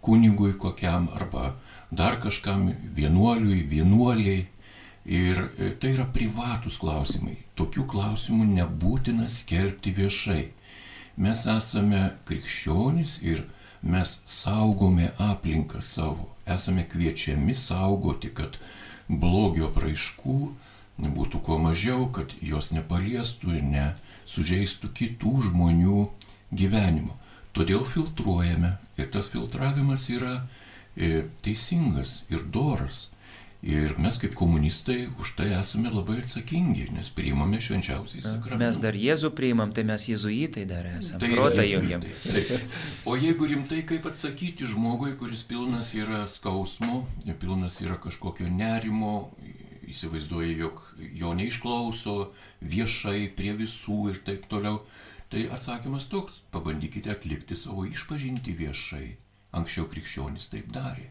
kunigui kokiam arba dar kažkam vienuoliui, vienuoliai. Ir e, tai yra privatus klausimai. Tokių klausimų nebūtina skelbti viešai. Mes esame krikščionys ir mes saugome aplinką savo, esame kviečiami saugoti, kad blogio praaiškų būtų kuo mažiau, kad jos nepaliestų ir nesužeistų kitų žmonių gyvenimo. Todėl filtruojame ir tas filtravimas yra e, teisingas ir doras. Ir mes kaip komunistai už tai esame labai atsakingi, nes priimame švenčiausiai sakramentą. Mes dar Jėzų priimam, tai mes jėzuitai dar esame. Tai Protą. Taip, taip. O jeigu rimtai, kaip atsakyti žmogui, kuris pilnas yra skausmo, pilnas yra kažkokio nerimo, įsivaizduoja, jog jo neišklauso viešai prie visų ir taip toliau, tai atsakymas toks - pabandykite atlikti savo išpažinti viešai. Anksčiau krikščionys taip darė.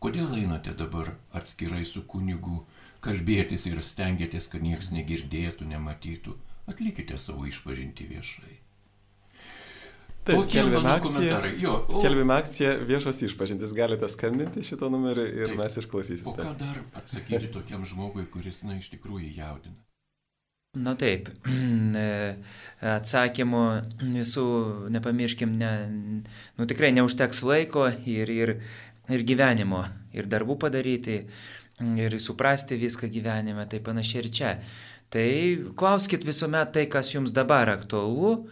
Kodėl einate dabar atskirai su kunigu kalbėtis ir stengiatės, kad niekas negirdėtų, nematytų? Atlikite savo išpažinti viešai. Taip, skelbėme akciją. Jo, o- Skelbėme akciją viešos išpažintis. Galite skambinti šito numerį ir Taip. mes išklausysim. O ką dar atsakyti tokiam žmogui, kuris, na, iš tikrųjų jaudina? Na taip, atsakymų visų nepamirškim, ne, nu tikrai neužteks laiko ir, ir, ir gyvenimo, ir darbų padaryti, ir suprasti viską gyvenime, tai panašiai ir čia. Tai klauskit visuomet tai, kas jums dabar aktualu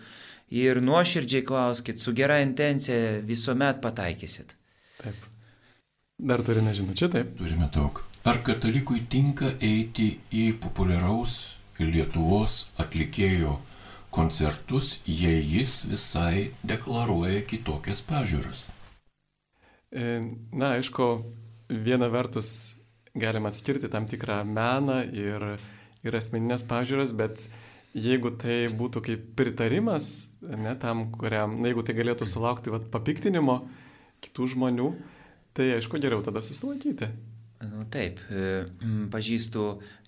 ir nuoširdžiai klauskit, su gera intencija visuomet pataikysit. Taip. Dar turime žinučių, taip. Turime daug. Ar katalikui tinka eiti į populiaraus Lietuvos atlikėjo koncertus, jei jis visai deklaruoja kitokias pažiūras? E, Na, aišku, viena vertus galima atskirti tam tikrą meną ir, ir asmeninės pažiūras, bet jeigu tai būtų kaip pritarimas, ne tam, kuriam, na, jeigu tai galėtų sulaukti vat, papiktinimo kitų žmonių, tai aišku, geriau tada susilaikyti. Nu, taip, e, pažįstu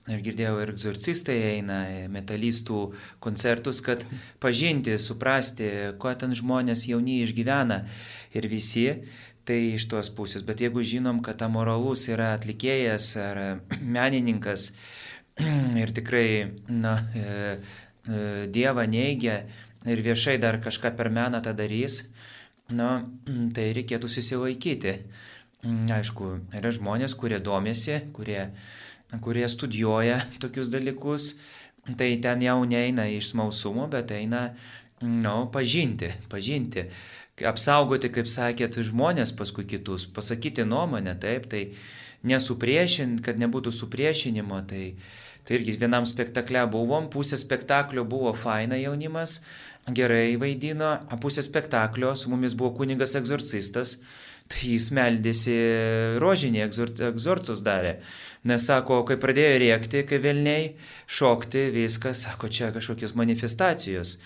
ir girdėjau, ir egzorcistai eina, metalistų koncertus, kad pažinti, suprasti, ko ten žmonės jauni išgyvena ir visi, tai iš tos pusės. Bet jeigu žinom, kad amoralus yra atlikėjas ar menininkas ir tikrai, na, e, e, Dievą neigia ir viešai dar kažką per meną tą darys, na, tai reikėtų susilaikyti. Aišku, yra žmonės, kurie domėsi, kurie, kurie studijuoja tokius dalykus, tai ten jau neina iš smalsumo, bet eina, nu, pažinti, pažinti, apsaugoti, kaip sakėt, žmonės paskui kitus, pasakyti nuomonę, taip, tai nesupriešinti, kad nebūtų supriešinimo, tai, tai irgi vienam spektakle buvom, pusė spektaklio buvo faina jaunimas, gerai vaidino, pusė spektaklio su mumis buvo kunigas egzorcistas, tai jis meldėsi rožinį, egzort, egzortus darė. Nes sako, kai pradėjo rėkti, kai vėlniai, šokti, viskas, sako, čia kažkokios manifestacijos.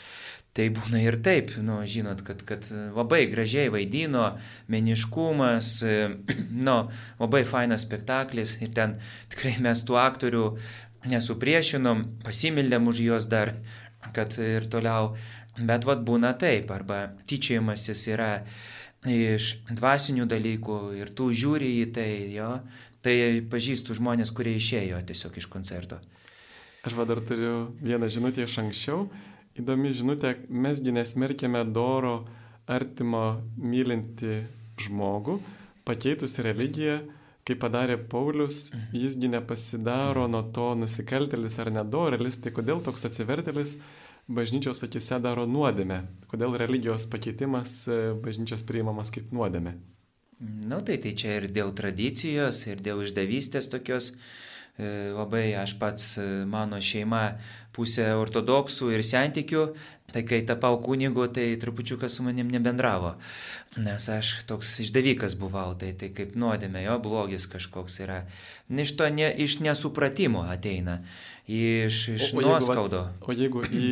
Tai būna ir taip, nu, žinot, kad, kad labai gražiai vaidino, meniškumas, nu, labai fainas spektaklis ir ten tikrai mes tų aktorių nesupriešinom, pasimildėm už juos dar, kad ir toliau. Bet vad būna taip, arba tyčiajimasis yra iš dvasinių dalykų ir tu žiūri į tai, jo, tai pažįstu žmonės, kurie išėjo tiesiog iš koncerto. Aš va dar turiu vieną žinutę iš anksčiau. Įdomi žinutė, mesgi nesmerkėme doro artimo mylinti žmogų, pakeitusi religiją, kaip padarė Paulius, jisgi nepasidaro nuo to nusikaltelis ar nedorelis, tai kodėl toks atsivertelis bažnyčios akise daro nuodėmę? Kodėl religijos pakeitimas e, bažnyčios priimamas kaip nuodėmė? Nu, tai, tai čia ir dėl tradicijos, ir dėl išdavystės tokios. E, Labai aš pats, e, mano šeima, pusė ortodoksų ir sentikių, tai kai tapau kunigu, tai trupučiuką su manim nebendravo. Nes aš toks išdavikas buvau, tai, tai kaip nuodėmė, jo blogis kažkoks yra. Iš to ne, iš nesupratimo ateina, iš, iš O- o jeigu nuoskaudo. O jeigu į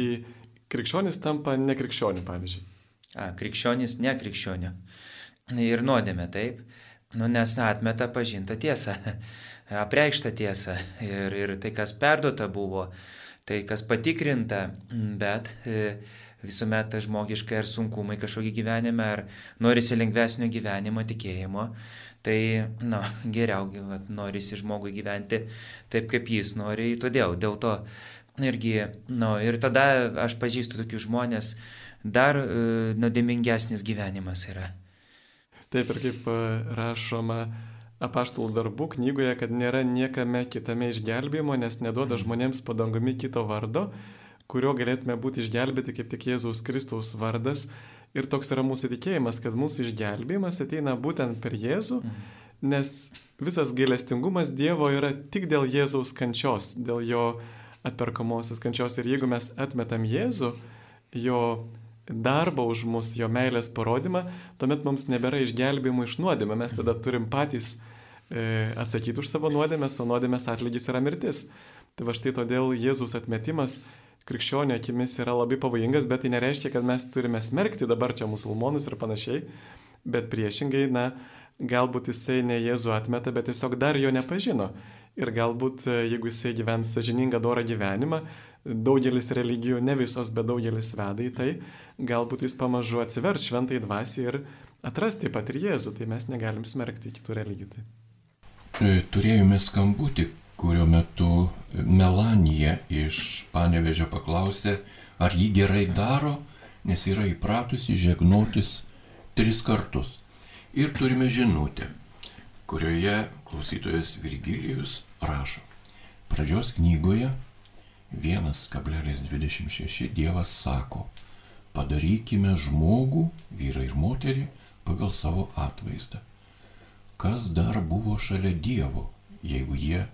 krikščionis tampa nekrikščionių, pavyzdžiui. A, krikščionis, ne krikščionių. Ir nuodėmė, taip. Nu, nes atmeta pažintą tiesą, apreikštą tiesą. Ir, ir tai, kas perduota buvo, tai, kas patikrinta, bet e, visuomet ta žmogiška ar sunkumai kažkokį gyvenime, ar norisi lengvesnio gyvenimo, tikėjimo, tai, na, geriau vat, norisi žmogui gyventi taip, kaip jis nori, todėl, dėl to irgi, na, ir tada aš pažįstu tokius žmonės, dar e, nuodėmingesnis gyvenimas yra. Taip ir kaip e, rašoma apaštalų darbų knygoje, kad nėra niekame kitame išgelbėjimo, nes neduoda žmonėms padangumi kito vardo, kurio galėtume būti išgelbėti kaip tik Jėzaus Kristaus vardas. Ir toks yra mūsų tikėjimas, kad mūsų išgelbėjimas ateina būtent per Jėzų, nes visas gailestingumas Dievo yra tik dėl Jėzaus kančios, dėl jo atperkamosios kančios. Ir jeigu mes atmetam Jėzų, jo darbą už mus, jo meilės parodymą, tuomet mums nebėra išgelbėjimo iš nuodėmę, mes tada turim patys e, atsakyti už savo nuodėmės, o nuodėmės atlygis yra mirtis. Tai va štai todėl Jėzus atmetimas krikščionio akimis yra labai pavojingas, bet tai nereiškia, kad mes turime smerkti dabar čia musulmonus ir panašiai, bet priešingai, na, galbūt jisai ne Jėzų atmeta, bet tiesiog dar jo nepažino. Ir galbūt, e, jeigu jisai gyvens sažiningą dorą gyvenimą, daugelis religijų, ne visos, bet daugelis veda į tai, galbūt jis pamažu atsivers šventai dvasiai ir atras taip pat ir Jėzų, tai mes negalim smerkti kitų religijų. Tai. E, Turėjome skambutį, kurio metu Melanija iš Panevežio paklausė, ar jį gerai daro, nes yra įpratusi žegnotis tris kartus. Ir turime žinutę, kurioje klausytojas Virgilijus rašo. Pradžios knygoje 1,26 Dievas sako, padarykime žmogų, vyrą ir moterį, pagal savo atvaizdą. Kas dar buvo šalia Dievo, jeigu jie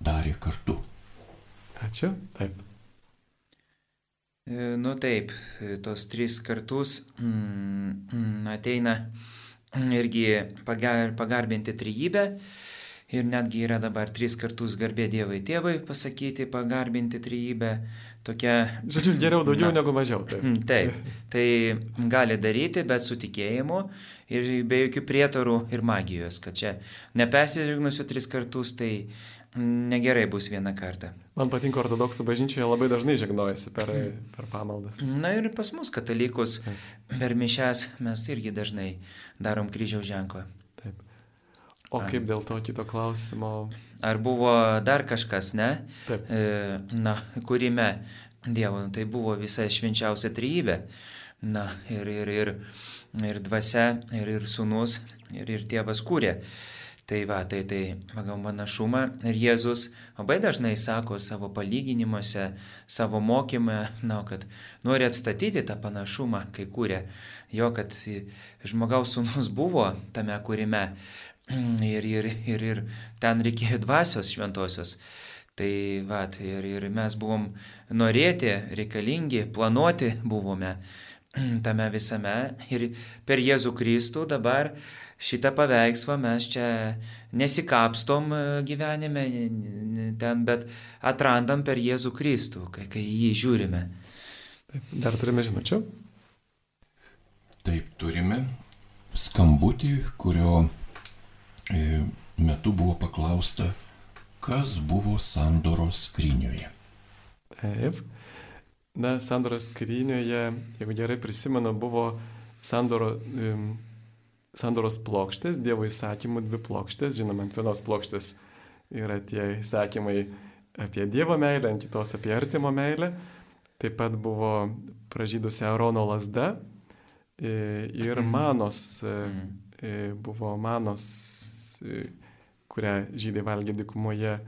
darė kartu? Ačiū. Taip. E, Nu taip, e, tos trys kartus mm, mm, ateina irgi pagar, pagarbinti trejybę. Ir netgi yra dabar tris kartus garbė Dievai tėvai pasakyti, pagarbinti trejybę. Tokia. Žodžiu, geriau daugiau Na. negu mažiau. Taip. Mm, Taip, tai gali daryti, bet su tikėjimu ir be jokių prietarų ir magijos, kad čia nepesižignusiu tris kartus, tai negerai bus vieną kartą. Man patinka ortodoksų bažnyčioje labai dažnai žegnojasi per, per pamaldas. Na ir pas mus katalikus per mišes mes irgi dažnai darom kryžiaus ženklą. O kaip dėl to kito klausimo? Ar buvo dar kažkas, ne? Taip. E, na, kūrime Dievo, nu, tai buvo visa švenčiausia trybė. Na, ir, ir, ir, ir dvasia, ir, ir sunus, ir, ir tėvas kūrė. Tai va, tai, tai pagal panašumą ir Jėzus labai dažnai sako savo palyginimuose, savo mokymą, na, kad nori atstatyti tą panašumą, kai kūrė jo, kad žmogaus sunus buvo tame kūrime ir, ir, ir, ir ten reikėjo dvasios šventosios. Tai va, tai ir, ir mes buvom norėti, reikalingi, planuoti buvome tame visame ir per Jėzų Kristų dabar šitą paveikslą mes čia nesikapstom e, gyvenime ten, bet atrandam per Jėzų Kristų, kai, kai jį žiūrime. Taip. Dar turime žinučių? Taip, turime skambutį, kurio e, metu buvo paklausta, kas buvo sandoros skrinioje. Taip. Na, sandoros skrynioje, jeigu gerai prisimenu, buvo sandoro, sandoros plokštės, Dievo įsakymų dvi plokštės. Žinoma, ant vienos plokštės yra tie įsakymai apie Dievo meilę, ant kitos apie artimo meilę. Taip pat buvo pražydusi Arono lasda ir Mhm. manos, e, Mm. e, buvo manos, e, kurią žydai valgė dikumoje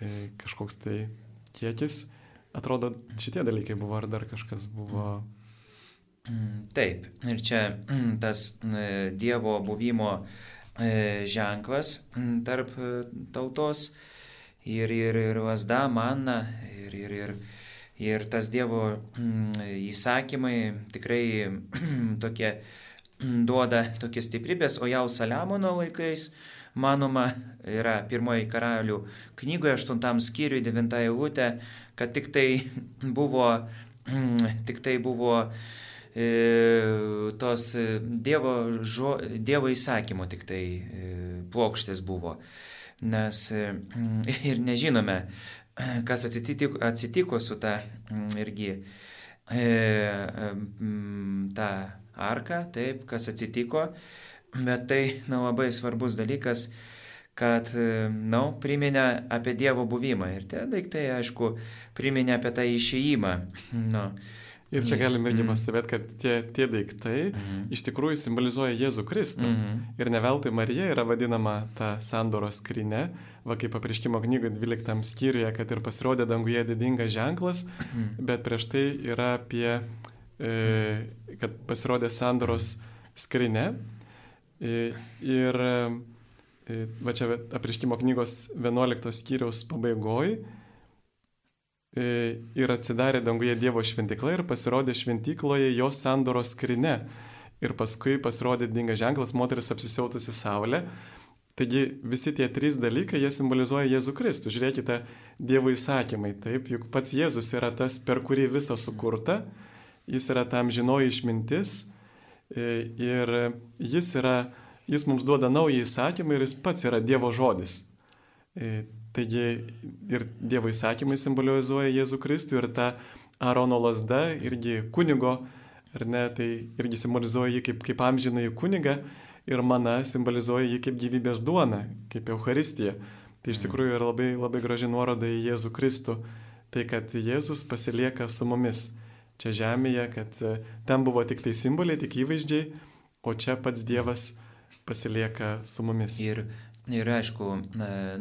e, kažkoks tai kiekis. Atrodo, šitie dalykai buvo, ar dar kažkas buvo. Mm, Taip, ir čia mm, tas e, Dievo buvimo e, ženklas mm, tarp e, tautos ir, ir, ir vasda, manna ir, ir, ir, ir tas Dievo mm, įsakymai tikrai tokie mm, duoda tokias stiprybės, o jau Saliamono laikais, manoma, yra pirmoji karalių knygoje, aštuntam skyriui, devinta eilutė, kad tik tai buvo, mm, tik tai buvo e, tos Dievo, žo, dievo įsakymo tik tai e, plokštės buvo. Nes ir nežinome, kas atsitiko, atsitiko su ta mm, irgi e, e, ta arka, taip, kas atsitiko, bet tai na, labai svarbus dalykas, kad, e, na, priminė apie Dievo buvimą. Ir tie daiktai, aišku, priminė apie tą išėjimą. Nu, Ir čia galime irgi Mm. pastebėti, kad tie, tie daiktai Mhm. iš tikrųjų simbolizuoja Jėzų Kristų. Mhm. Ir ne veltui Marija yra vadinama ta sandoros skrinė, va kaip paprieškimo knygoje 12 skyriuje, kad ir pasirodė danguje didingas ženklas, Mhm. bet prieš tai yra apie, e, kad pasirodė sandoros skrinė. E, Ir e, va čia apriškimo knygos 11 skyriaus pabaigoje ir atsidarė danguje Dievo šventikla ir pasirodė šventikloje jo sandoros skrinė. Ir paskui pasirodė dingas ženklas, moteris apsisiautusi saulė. Taigi visi tie trys dalykai, jie simbolizuoja Jėzų Kristų. Žiūrėkite, Dievo įsakymai. Taip, juk pats Jėzus yra tas, per kurį visa sukurta. Jis yra tam žinoji išmintis. e, Ir jis yra, jis mums duoda naują įsakymą ir jis pats yra Dievo žodis. Taigi ir Dievo įsakymai simbolizuoja Jėzų Kristų ir ta Arono lasda irgi kunigo, ar ne, tai irgi simbolizuoja jį kaip, kaip amžinai kunigą ir mana simbolizuoja jį kaip gyvybės duona, kaip Euharistija. Tai iš tikrųjų yra labai, labai graži nuoroda į Jėzų Kristų. Tai kad Jėzus pasilieka su mumis čia žemėje, kad e, ten buvo tik tai simboliai, tik įvaizdžiai, o čia pats Dievas pasilieka su mumis. Ir, ir aišku,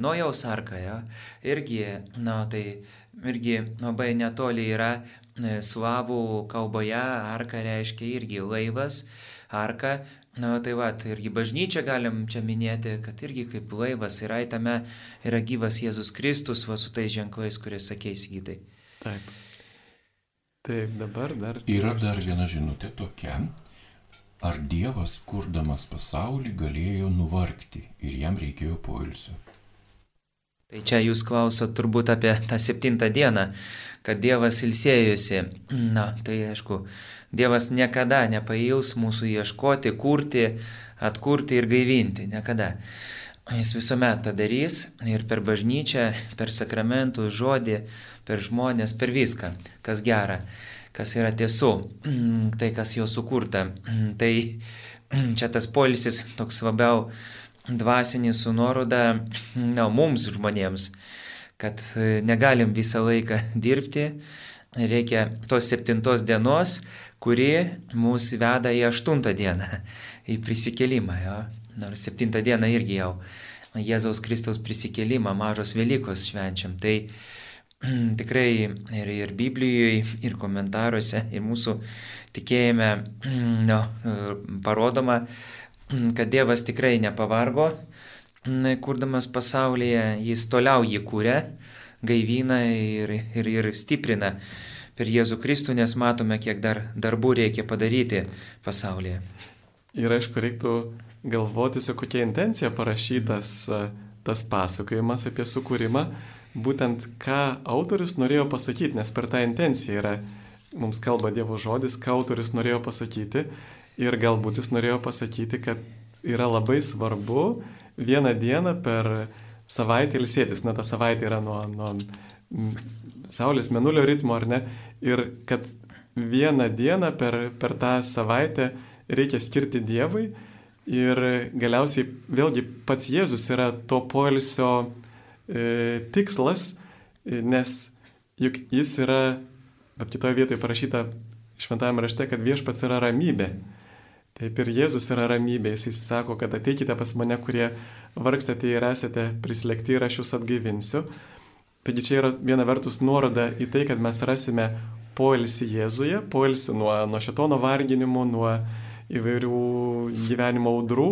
Nojaus arka, ja, irgi, na, tai irgi labai netoli yra e, slavų kalboje, arka reiškia irgi laivas, arka, na, tai va, tai irgi bažnyčia galim čia minėti, kad irgi kaip laivas yra, tame yra gyvas Jėzus Kristus, va su tais ženklais, kurie sakėjai įgytai. Taip. Taip, dabar dar. Yra dar viena žinutė tokia. Ar Dievas, kurdamas pasaulį, galėjo nuvargti ir jam reikėjo poilsio? Tai čia jūs klausot turbūt apie tą septintą dieną, kad Dievas ilsėjusi. Na, tai aišku, Dievas niekada nepajaus mūsų ieškoti, kurti, atkurti ir gaivinti. Niekada. Jis visuomet tą darys ir per bažnyčią, per sakramentų žodį, per žmonės, per viską, kas gera, kas yra tiesų, tai kas jo sukurta. Tai čia tas polisis toks labiau dvasinis su nuoroda na, mums žmonėms, kad e, negalim visą laiką dirbti, reikia tos septintos dienos, kuri mūsų veda į aštuntą dieną, į prisikelimą. Jo. Nors septintą dieną irgi jau Jėzaus Kristaus prisikelimą, mažos Velykos švenčiam. Tai tikrai ir, ir Biblijoje, ir komentaruose, ir mūsų tikėjime no, parodoma, kad Dievas tikrai nepavargo, kurdamas pasaulyje, jis toliau jį kūrė, gaivina ir, ir, ir stiprina per Jėzų Kristų, nes matome, kiek dar darbų reikia padaryti pasaulyje. Ir aišku, reiktų galvoti, su kokia intencija parašytas tas pasakojimas apie sukūrimą, būtent ką autorius norėjo pasakyti, nes per tą intenciją yra, mums kalba Dievo žodis, ką autorius norėjo pasakyti. Ir galbūt jis norėjo pasakyti, kad yra labai svarbu vieną dieną per savaitę ilsėtis, na ta savaitė yra nuo, nuo Saulės menulio ritmo ar ne, ir kad vieną dieną per, per tą savaitę reikia skirti Dievui. Ir galiausiai vėlgi pats Jėzus yra to poilsio tikslas, e, nes juk jis yra, bet kitoje vietoje parašyta šventajame rašte, kad viešpats yra ramybė. Taip ir Jėzus yra ramybė, jis sako, kad ateikite pas mane, kurie vargstate ir esate prislėgti ir aš jūs atgaivinsiu. Taigi čia yra viena vertus nuoroda į tai, kad mes rasime poilsį Jėzuje, poilsį nuo, nuo šetono varginimų, nuo įvairių gyvenimo audrų.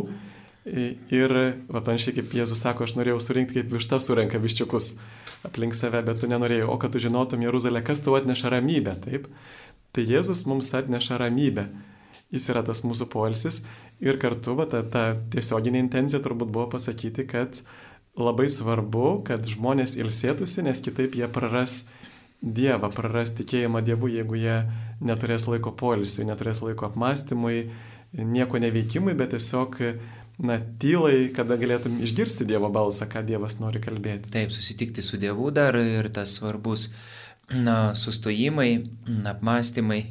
Ir, va, panašiai kaip Jėzus sako, aš norėjau surinkti kaip višta surenka viščiukus aplink save, bet tu nenorėjai, o kad tu žinotum Jeruzalę, kas tau atneša ramybę, taip? Tai Jėzus mums atneša ramybę. Jis yra tas mūsų poilsis ir kartu va, ta, ta tiesioginė intencija turbūt buvo pasakyti, kad labai svarbu, kad žmonės ilsėtųsi, nes kitaip jie praras Dievą, praras tikėjimą Dievu, jeigu jie neturės laiko poilsiui, neturės laiko apmąstymui, nieko neveikimui, bet tiesiog, na, tylai, kada galėtum išgirsti Dievo balsą, ką Dievas nori kalbėti. Taip, susitikti su Dievu dar ir tas svarbus, na, sustojimai, apmąstymai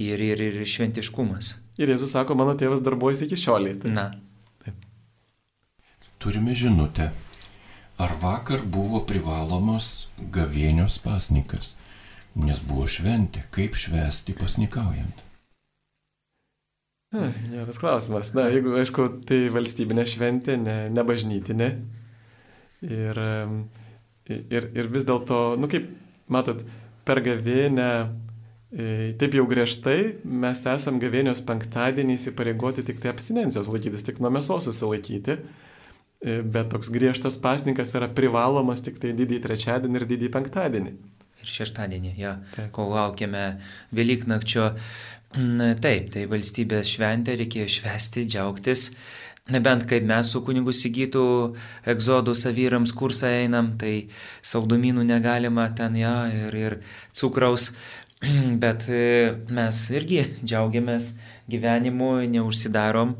ir, ir, ir šventiškumas. Ir Jėzus sako, mano tėvas darbuojasi iki šioliai. Tai Na, Turime žinutę. Ar vakar buvo privalomas gavėnios pasnikas? Nes buvo šventė, kaip švesti pasnikaujant. Na, geras klausimas. Na, jeigu, aišku, tai valstybinė šventė, ne, ne bažnytinė. Ir, ir, ir vis dėlto, nu kaip matot, per gavėnę taip jau griežtai mes esam gavėnios penktadienį įsipareigoti tik tai abstinencijos laikytis, tik nuo mėsos susilaikyti. Bet toks griežtas pasninkas yra privalomas tik tai didįjį trečiadienį ir didįjį penktadienį. Ir šeštadienį, ja, Taip. kol laukiame Velyknakčio. Taip, tai valstybės šventė reikėjo švesti, džiaugtis. Nebent kaip mes su kunigu Sigytų egzodų savyrams kursą einam, tai saldumynų negalima ten, ja, ir, ir cukraus. Bet e, mes irgi džiaugiamės gyvenimu, neužsidarom.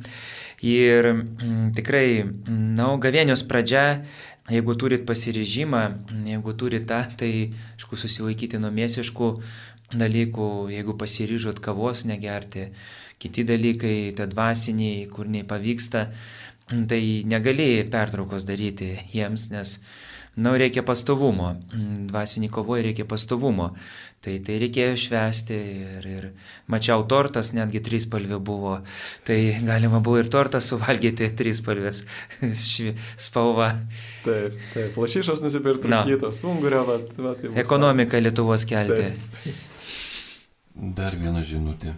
Ir mm, tikrai, na, gavėnios pradžia, jeigu turit pasiryžimą, jeigu turit tą, tai, aišku, susilaikyti nuo mėsiškų dalykų, jeigu pasiryžot kavos negerti, kiti dalykai, tie dvasiniai, kur nepavyksta, tai negali pertraukos daryti jiems, nes, na, reikia pastovumo, dvasinį kovoje reikia pastovumo. Tai tai reikėjo švesti ir, ir mačiau tortas, netgi trys palvė buvo. Tai galima buvo ir tortą suvalgyti trys palvės spalva. Taip, taip, lašišos nusipirkti, Na. kitos, ungurio, va, va, tai bus Ekonomiką Lietuvos kelti. Taip. Dar viena žinutė.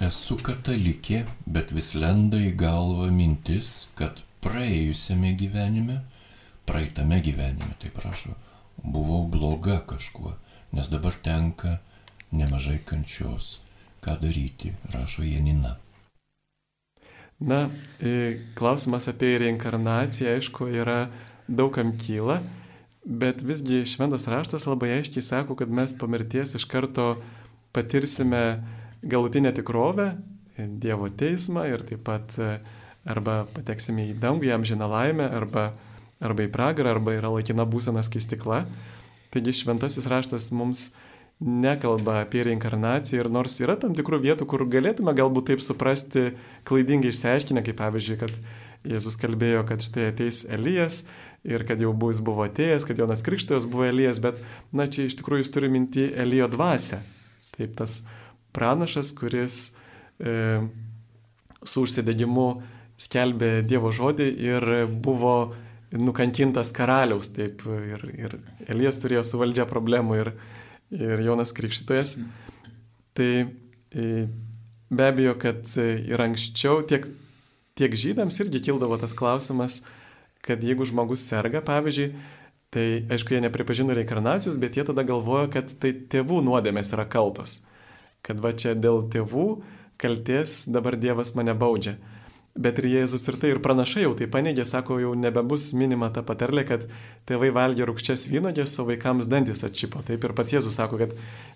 Esu katalikė, bet vis lenda į galvą mintis, kad praėjusiame gyvenime, praeitame gyvenime, tai prašau, buvau bloga kažkuo, nes dabar tenka nemažai kančios. Ką daryti, rašo Janina. Na, e, klausimas apie reinkarnaciją, aišku, yra daugam kyla, bet visgi šventas raštas labai aiškiai sako, kad mes po mirties iš karto patirsime galutinę tikrovę, Dievo teismą ir taip pat e, arba pateksime į dangų, jam žiną laimę, arba, arba į pragarą, arba yra laikina būsena skaistikla. Taigi šventasis raštas mums nekalba apie reinkarnaciją ir nors yra tam tikrų vietų, kur galėtume galbūt taip suprasti klaidingai išsiaiškinę, kaip pavyzdžiui, kad Jėzus kalbėjo, kad štai ateis Elijas ir kad jau buvo, jis buvo atėjęs, kad Jonas Krikštojas buvo Elijas, bet na čia iš tikrųjų jis turi minti Elijo dvasę. Taip tas pranašas, kuris e, su užsidegimu skelbė Dievo žodį ir buvo nukankintas karaliaus, taip, ir, ir Elijas turėjo su valdžia problemų ir, ir Jonas Krikštytojas. Tai e, be abejo, kad ir anksčiau tiek, tiek žydams irgi kildavo tas klausimas, kad jeigu žmogus serga, pavyzdžiui, tai aišku, jie nepripažino reinkarnacijos, bet jie tada galvoja, kad tai tėvų nuodėmės yra kaltos. Kad va čia dėl tėvų kalties dabar Dievas mane baudžia. Bet ir Jėzus ir tai ir pranašai jau tai paneigė, sako, jau nebebus minima ta patarlė, kad tėvai valgė rūkščias vynogės, o vaikams dantis atčipo. Taip ir pats Jėzus sako, kad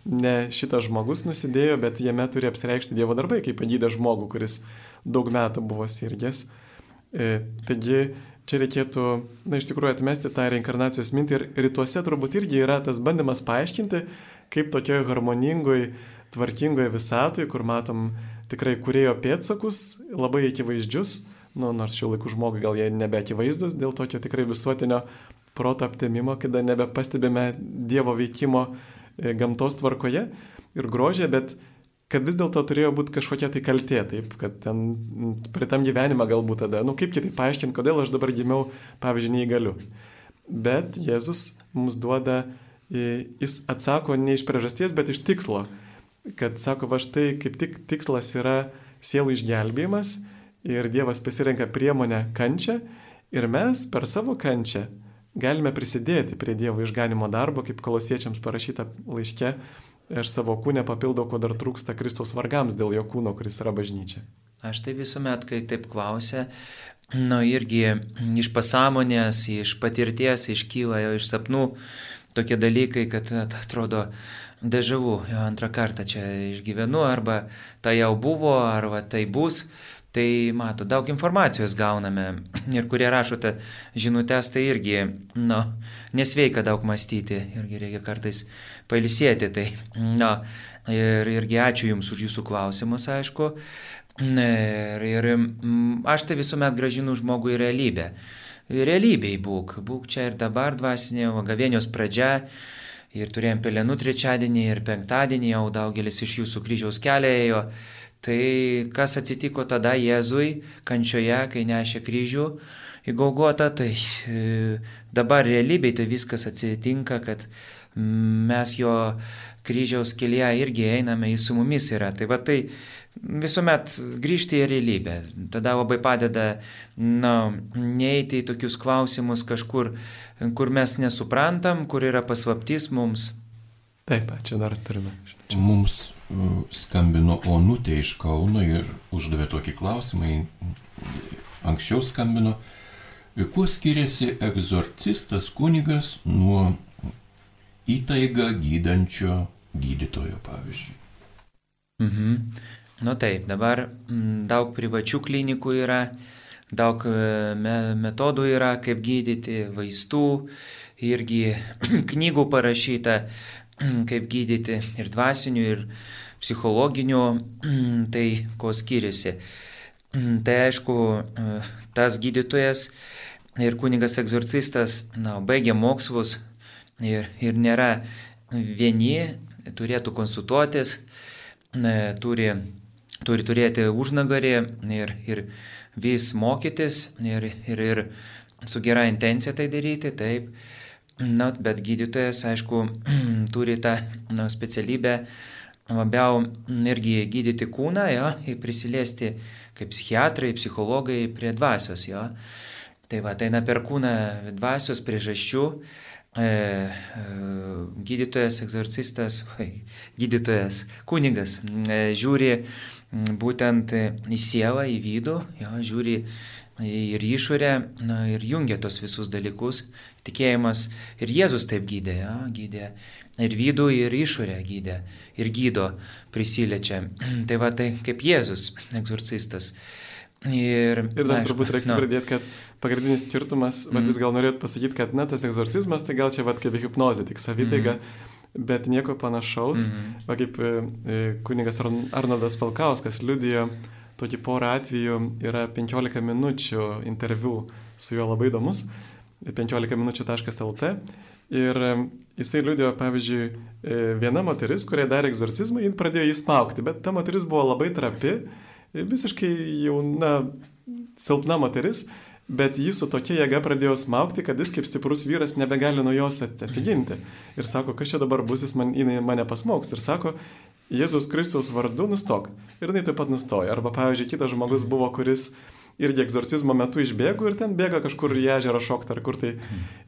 ne šitas žmogus nusidėjo, bet jame turi apsireikšti Dievo darbai, kaip pagydė žmogų, kuris daug metų buvo sirgęs. E, taigi čia reikėtų, na iš tikrųjų, atmesti tą reinkarnacijos mintį ir rytuose turbūt irgi yra tas bandymas paaiškinti, kaip tokioje harmoningoje, tvarkingoje visatoje, kur matom tikrai kurėjo pėtsakus, labai akivaizdžius, nu, nors šių laikų žmogui gal jie nebeakivaizdus, dėl tokio tikrai visuotinio proto aptemimo, kada nebepastebime Dievo veikimo e, gamtos tvarkoje ir grožė, bet kad vis dėlto turėjo būti kažkokia tai kaltė, taip, kad ten prie tam gyvenimą galbūt tada, nu kaip kitaip paaiškinti, kodėl aš dabar gimiau, pavyzdžiui, neįgaliu. Bet Jėzus mums duoda, jis atsako ne iš priežasties, bet iš tikslo kad sako, va štai kaip tik tikslas yra sielų išgelbėjimas ir Dievas pasirenka priemonę kančią ir mes per savo kančią galime prisidėti prie Dievo išganimo darbo, kaip kolosiečiams parašyta laiške, aš savo kūnę papildau, ko dar trūksta Kristaus vargams dėl jo kūno, kuris yra bažnyčia. Aš tai visuomet, kai taip klausia, nu irgi iš pasąmonės, iš patirties iškyla jo iš sapnų tokie dalykai, kad atrodo, dežavų, jo antrą kartą čia išgyvenu, arba tai jau buvo, arba tai bus. Tai mato, daug informacijos gauname ir kurie rašote žinutės, tai irgi, nu, nesveika daug mąstyti, irgi reikia kartais pailsėti. Tai, nu, ir, irgi ačiū Jums už Jūsų klausimus, aišku. Ir, ir aš tai visuomet gražinu žmogui į realybę. Realybėj būk, būk čia ir dabar dvasinė, gavėnios pradžia. Ir turėjom pelenų trečiadienį ir penktadienį, jau daugelis iš jūsų kryžiaus kelią ėjo. Tai kas atsitiko tada Jėzui kančioje, kai nešė kryžių į Golgotą, tai e, dabar realybėje tai viskas atsitinka, kad mes jo kryžiaus kelyje irgi einame, jis su mumis yra. Tai va tai visuomet grįžti į realybę. Tada labai padeda na, neiti į tokius klausimus kažkur, kur mes nesuprantam, kur yra paslaptis mums. Taip, čia dar turime. Mums uh, skambino Onutė iš Kauno ir uždavė tokį klausimą, anksčiau skambino, kuo skiriasi egzorcistas kunigas nuo įtaiga gydančio gydytojo, pavyzdžiui. Mhm. Nu taip, dabar mm, daug privačių klinikų yra, daug e, me metodų yra, kaip gydyti, vaistų, irgi knygų parašyta, kaip gydyti ir dvasinių, ir psichologinių, tai ko skiriasi. Tai aišku, e, tas gydytojas ir kunigas egzorcistas, na, baigia mokslus ir, ir nėra vieni, turėtų konsultuotis, turi, turi turėti užnagarį ir, ir vis mokytis ir, ir, ir su gera intencija tai daryti, taip. Na, bet gydytojas, aišku, turi tą na, specialybę labiau irgi gydyti kūną, jo, ir prisiliesti kaip psichiatrai, psichologai prie dvasios, jo. Tai va, tai eina per kūną dvasios priežasčių, e, e, gydytojas, egzorcistas, gydytojas, kunigas e, žiūri būtent į sielą, į vidų, jo, žiūri ir išorę na, ir jungia tos visus dalykus. Tikėjimas ir Jėzus taip gydė, ja, gydė ir vidų, ir išorę gydė, ir gydo prisiliečia. tai va tai kaip Jėzus, egzorcistas. Ir, Ir dar aišku, turbūt reiktų nu, pridėti, kad pagrindinis skirtumas, mm. bet jūs gal norėtumėt pasakyti, kad na, tas egzorcizmas tai gal čia vat kaip hipnozė, tik savitaiga, mm. bet nieko panašaus. Mhm. Va kaip e, e, kunigas Arn- Arnoldas Falkauskas liudijo, tokį porą atvejų yra 15 minučių interviu su juo labai įdomus, 15 minučių.lt. Ir e, jisai liudijo, pavyzdžiui, e, viena moteris, kuriai darė egzorcizmą, jin pradėjo jį smaukti, bet ta moteris buvo labai trapi, visiškai jauna, silpna moteris, bet jį su tokia jėga pradėjo smaukti, kad jis kaip stiprus vyras nebegali nuo jos at- atsiginti. Ir sako, kas čia dabar bus, jis man, mane pasmauks. Ir sako, Jėzaus Kristaus vardu nustok. Ir jinai taip pat nustoja. Arba, pavyzdžiui, kitas žmogus buvo, kuris irgi egzorcizmo metu išbėgo ir ten bėga kažkur į ežerą šokti ar kur tai.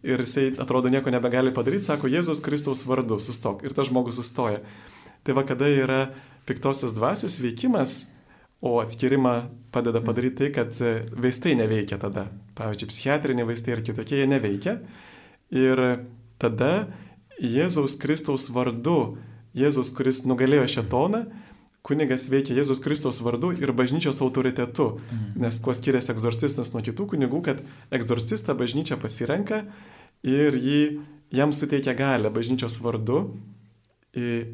Ir jisai atrodo nieko nebegali padaryti, sako, Jėzaus Kristaus vardu sustok. Ir tas žmogus sustoja. Tai va, kada yra piktosios dvasios veikimas, o atskirimą padeda padaryti tai, kad e, vaistai neveikia tada. Pavyzdžiui, psichiatriniai vaistai ir kitokie jie neveikia. Ir tada Jėzaus Kristaus vardu, Jėzus, kuris nugalėjo šetoną, kunigas veikia Jėzus Kristaus vardu ir bažnyčios autoritetu. Nes kuo skiriasi egzorcistas nuo kitų kunigų, kad egzorcistą bažnyčia pasirenka ir jį, jam suteikia galę bažnyčios vardu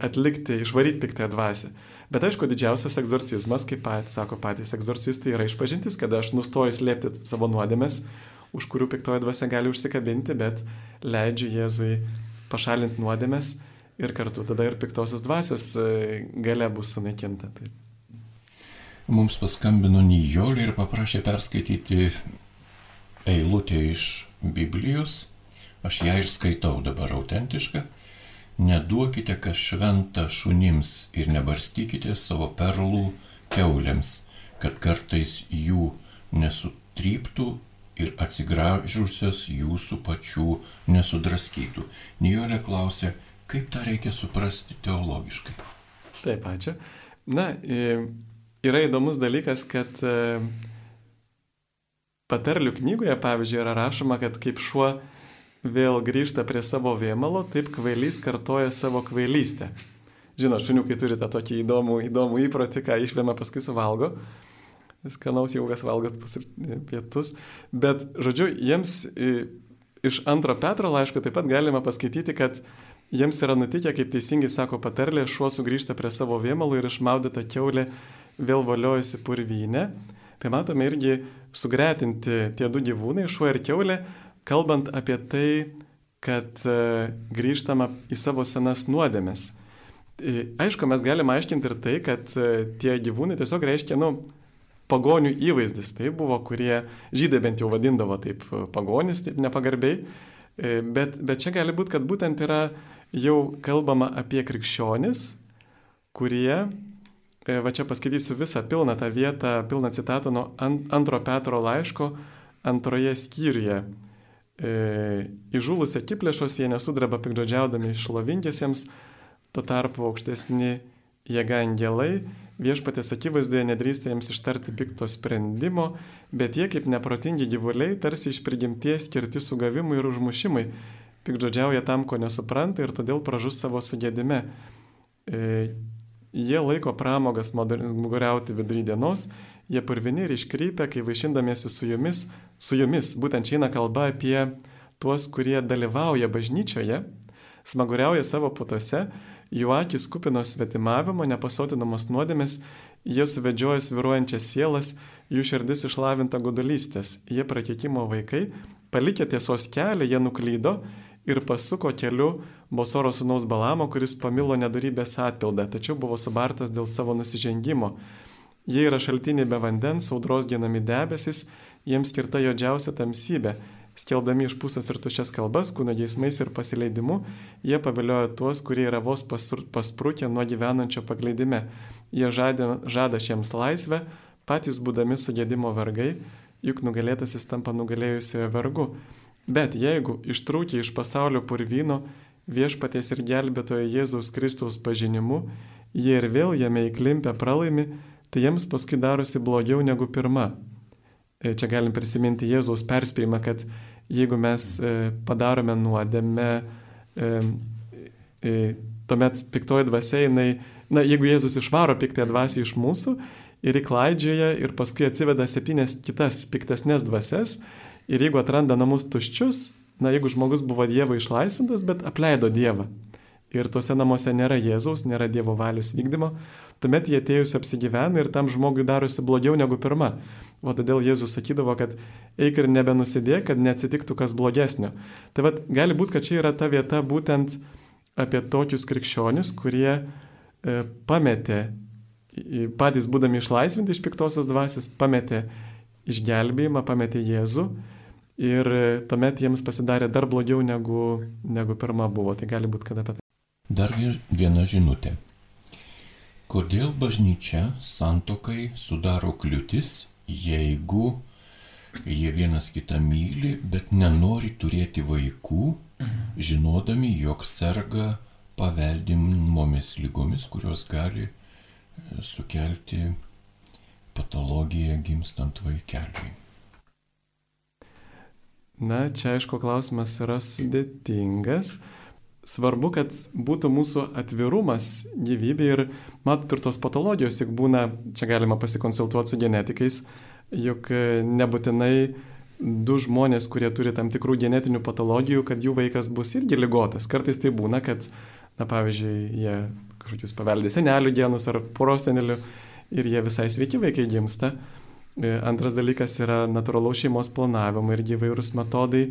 atlikti, išvaryti piktąją dvasę. Bet aišku, didžiausias egzorcizmas, kaip pat sako patys egzorcistai, yra išpažintis, kada aš nustoju slėpti savo nuodėmes, už kurių piktoji dvasia gali užsikabinti, bet leidžiu Jėzui pašalinti nuodėmes ir kartu tada ir piktosios dvasios e, gale bus sunaikinta. Taip. Mums paskambino Nijolė ir paprašė perskaityti eilutę iš Biblijos. Aš ją ir skaitau dabar autentišką. Neduokite kas šventa šunims ir nebarstykite savo perlų keuliams, kad kartais jų nesutryptų ir atsigražusios jūsų pačių nesudraskytų. Nijolė klausė, kaip tą reikia suprasti teologiškai. Taip, ačiū. Na, e, yra įdomus dalykas, kad e, patarlių knygoje, pavyzdžiui, yra rašoma, kad kaip šuo vėl grįžta prie savo vėmalo, taip kvailys kartoja savo kvailystę. Žinot, šuniukai turi tą tokį įdomų, įdomų įprotį, ką išvėmė paskui suvalgo. Skanaus jaugas valgot pusryt- pietus. Bet, žodžiu, jiems e, iš antro Petro laiško taip pat galima paskaityti, kad jiems yra nutikę, kaip teisingai sako patarlė, šuo sugrįžta prie savo vėmalų ir išmaudyta keulė vėl valiojasi purvynę. Tai matome irgi sugretinti tie du gyvūnai, šuo ir keulė, kalbant apie tai, kad e, grįžtama į savo senas nuodėmes. E, Aišku, mes galime aiškinti ir tai, kad e, tie gyvūnai tiesiog reiškia, nu, pagonių įvaizdis. Tai buvo, kurie žydai bent jau vadindavo taip pagonis, taip nepagarbiai. Bet, bet čia gali būti, kad būtent yra jau kalbama apie krikščionis, kurie, va čia paskaitysiu visą pilną tą vietą, pilną citatą nuo an- antro Petro laiško antroje skyriuje. E, Įžūlus akiplėšos jie nesudreba pikdžodžiaudami šlovingiesiems, tuo tarpu aukštesni jėga angelai viešpatės akivaizdoje nedrįsta jiems ištarti pikto sprendimo, bet jie kaip neprotingi gyvuliai tarsi iš prigimties skirti sugavimui ir užmušimui, pikdžodžiauja tam, ko nesupranta ir todėl pražus savo sugėdime. E, jie laiko pramogas muguriauti vidury dienos, jie purvini ir iškrypia, kai vaišindamiesi su jumis, su jumis, būtent čia eina kalba apie tuos, kurie dalyvauja bažnyčioje, smaguriauja savo putose, jų akis kupinos svetimavimo, nepasotinamos nuodėmės, jie suvedžioja sviruojančias sielas, jų širdis išlavinta godalystės, jie prakeikimo vaikai, palikę tiesos kelią, jie nuklydo ir pasuko keliu Bosoro sūnaus Balamo, kuris pamilo nedarybės atpildą, tačiau buvo subartas dėl savo nusižengimo. Jie yra šaltiniai be vandens, audros genami debesis, jiems skirta jodžiausia tamsybė. Skeldami išpūsas ir tušias kalbas, kūno geismais ir pasileidimu, jie pavilioja tuos, kurie yra vos pasprūkę nuo gyvenančio pagleidime. Jie žada, žada šiems laisvę, patys būdami sugėdimo vergai, juk nugalėtasis tampa nugalėjusiojo vergu. Bet jeigu ištrūkia iš pasaulio purvyno viešpaties ir gelbėtojo Jėzaus Kristaus pažinimu, jie ir vėl jame įklimpę pralaimi, tai jiems paskui darosi blogiau negu pirma. E, Čia galim prisiminti Jėzaus perspėjimą, kad jeigu mes e, padarome nuodėmę, e, tuomet piktoji dvasia, jinai, na, jeigu Jėzus išvaro piktąją dvasią iš mūsų ir įklaidžioja ir paskui atsiveda septynes kitas piktesnės dvasias ir jeigu atranda namus tuščius, na, jeigu žmogus buvo Dievo išlaisvintas, bet apleido Dievą ir tuose namuose nėra Jėzaus, nėra Dievo valios vykdymo, tuomet jie atėjus apsigyvena ir tam žmogui darosi blogiau negu pirma. O todėl Jėzus sakydavo, kad eik ir nebenusidėk, kad neatsitiktų kas blogesnio. Tai vad gali būti, kad čia yra ta vieta būtent apie tokius krikščionius, kurie e, pametė, patys būdami išlaisvinti iš piktosios dvasios, pametė išgelbėjimą, pametė Jėzų. Ir e, tuomet jiems pasidarė dar blogiau negu, negu pirma buvo. Tai gali būti, kad apie tai. Dar vie- viena žinutė. Kodėl bažnyčia santokai sudaro kliūtis, jeigu jie vienas kitą myli, bet nenori turėti vaikų, žinodami, jog serga paveldimomis lygomis, kurios gali e, sukelti patologiją gimstant vaikeliui. Na, čia aišku, klausimas yra sudėtingas. Svarbu, kad būtų mūsų atvirumas gyvybė ir, matot, ir tos patologijos, juk būna, čia galima pasikonsultuoti su genetikais, juk e, nebūtinai du žmonės, kurie turi tam tikrų genetinių patologijų, kad jų vaikas bus irgi lygotas. Kartais tai būna, kad, na, pavyzdžiui, jie kažkokius paveldė senelių genus ar prosenelių ir jie visai sveiki vaikai gimsta. E, Antras dalykas yra natūralaus šeimos planavimo irgi įvairūs metodai.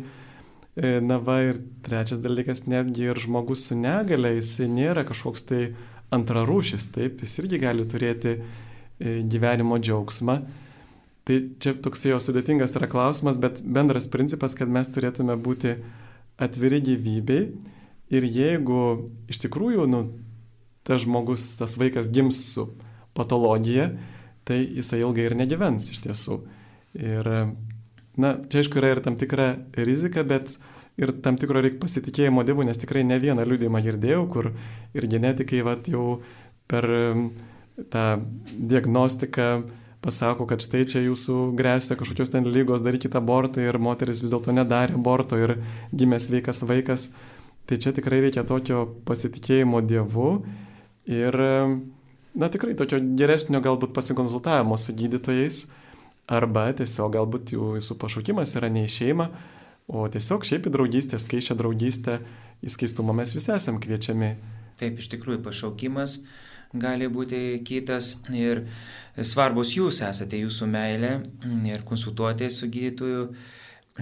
E, Na va ir trečias dalykas, netgi ir žmogus su negale, jisai nėra kažkoks tai antrarūšis, taip, jis irgi gali turėti e, gyvenimo džiaugsmą. Tai čia toks jo sudėtingas yra klausimas, bet bendras principas, kad mes turėtume būti atviri gyvybei ir jeigu iš tikrųjų, nu, tas žmogus, tas vaikas gims su patologija, tai jisai ilgai ir negyvens iš tiesų. Ir, na, čia aišku yra ir tam tikra rizika, bet ir tam tikro reikia pasitikėjimo dievu, nes tikrai ne vieną liūdėjimą girdėjau, kur ir genetikai vat, jau per tą diagnostiką pasako, kad štai čia jūsų grėsia kažkokios ten lygos, darykite abortą ir moteris vis dėlto nedarė aborto ir gimė sveikas vaikas. Tai čia tikrai reikia tokio pasitikėjimo dievu ir, na tikrai tokio geresnio galbūt pasikonsultavimo su gydytojais arba tiesiog galbūt jų, jūsų pašaukimas yra ne į šeimą, o tiesiog šiaip į draugystę, skaičią draugystę, į skaistumą mes visi esame kviečiami. Taip, iš tikrųjų, pašaukimas gali būti kitas ir svarbus jūs esate, jūsų meilė ir konsultuoti su gydytoju.